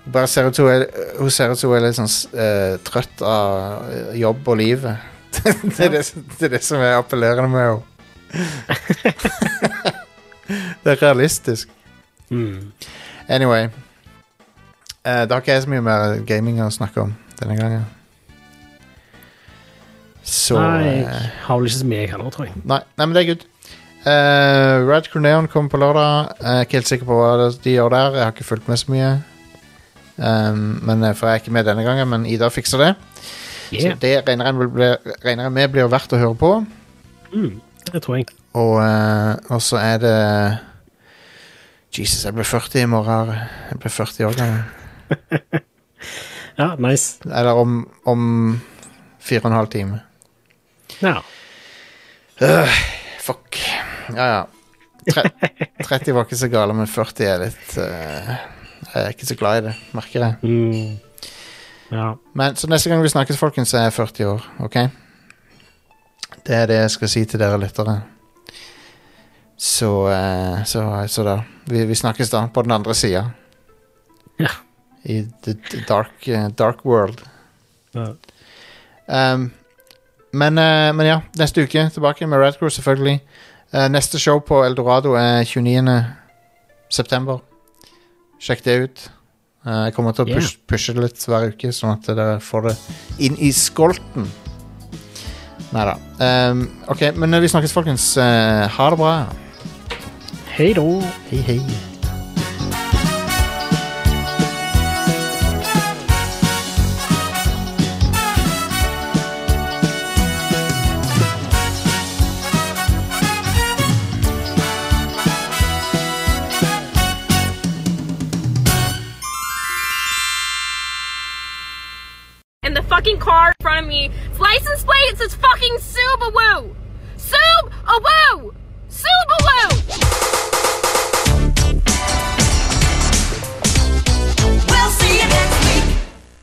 Hun bare ser ut som hun er, hun ser ut som hun er litt sånn eh, trøtt av jobb og livet. det, er det, som- det er det som er appellerende med henne. *laughs* det er realistisk. Mm. Anyway. Eh, da har ikke jeg så mye mer gaming å snakke om denne gangen. Så Nei, jeg eh, har vel ikke så mye jeg heller, tror jeg. nei, nei, men det er good. Uh, Rad Corneon kommer på lørdag. Jeg er ikke helt sikker på hva de gjør der. Jeg har ikke fulgt med så mye. Um, men eh, For jeg er ikke med denne gangen, men Ida fikser det. Yeah. Så det regner jeg, med blir- verdt å høre på. Mm, det tror jeg. Og, uh, og så er det Jesus, jeg blir 40 i morgen. Jeg blir 40 år gammel. *laughs* Ja, nice. Eller om, om fire og en halv time. Ja. Fuck. Ja, ja. Tre, *laughs* 30 var ikke så gale, men 40 er litt uh, Jeg er ikke så glad i det, merker jeg. Mm. ja. Men Så neste gang vi snakkes, folkens, så er jeg 40 år. OK? Det er det jeg skal si til dere lyttere. Så eh, Så, så da. Vi, vi snakkes da, på den andre sida. Ja. I the dark, eh, dark world. Ja. Um, men, men ja, neste uke tilbake med Radcrew, selvfølgelig. Eh, neste show på Eldorado er 29. september. Sjekk det ut. Eh, jeg kommer til å push, pushe det litt hver uke, sånn at dere får det inn i skolten. Nei da. Um, ok, men vi snakkes, folkens. Eh, ha det bra. Hei da. Hei, hei. fucking car in front of me. Its license plate it says fucking Subaru. Subaru. Subaru. We'll see you next.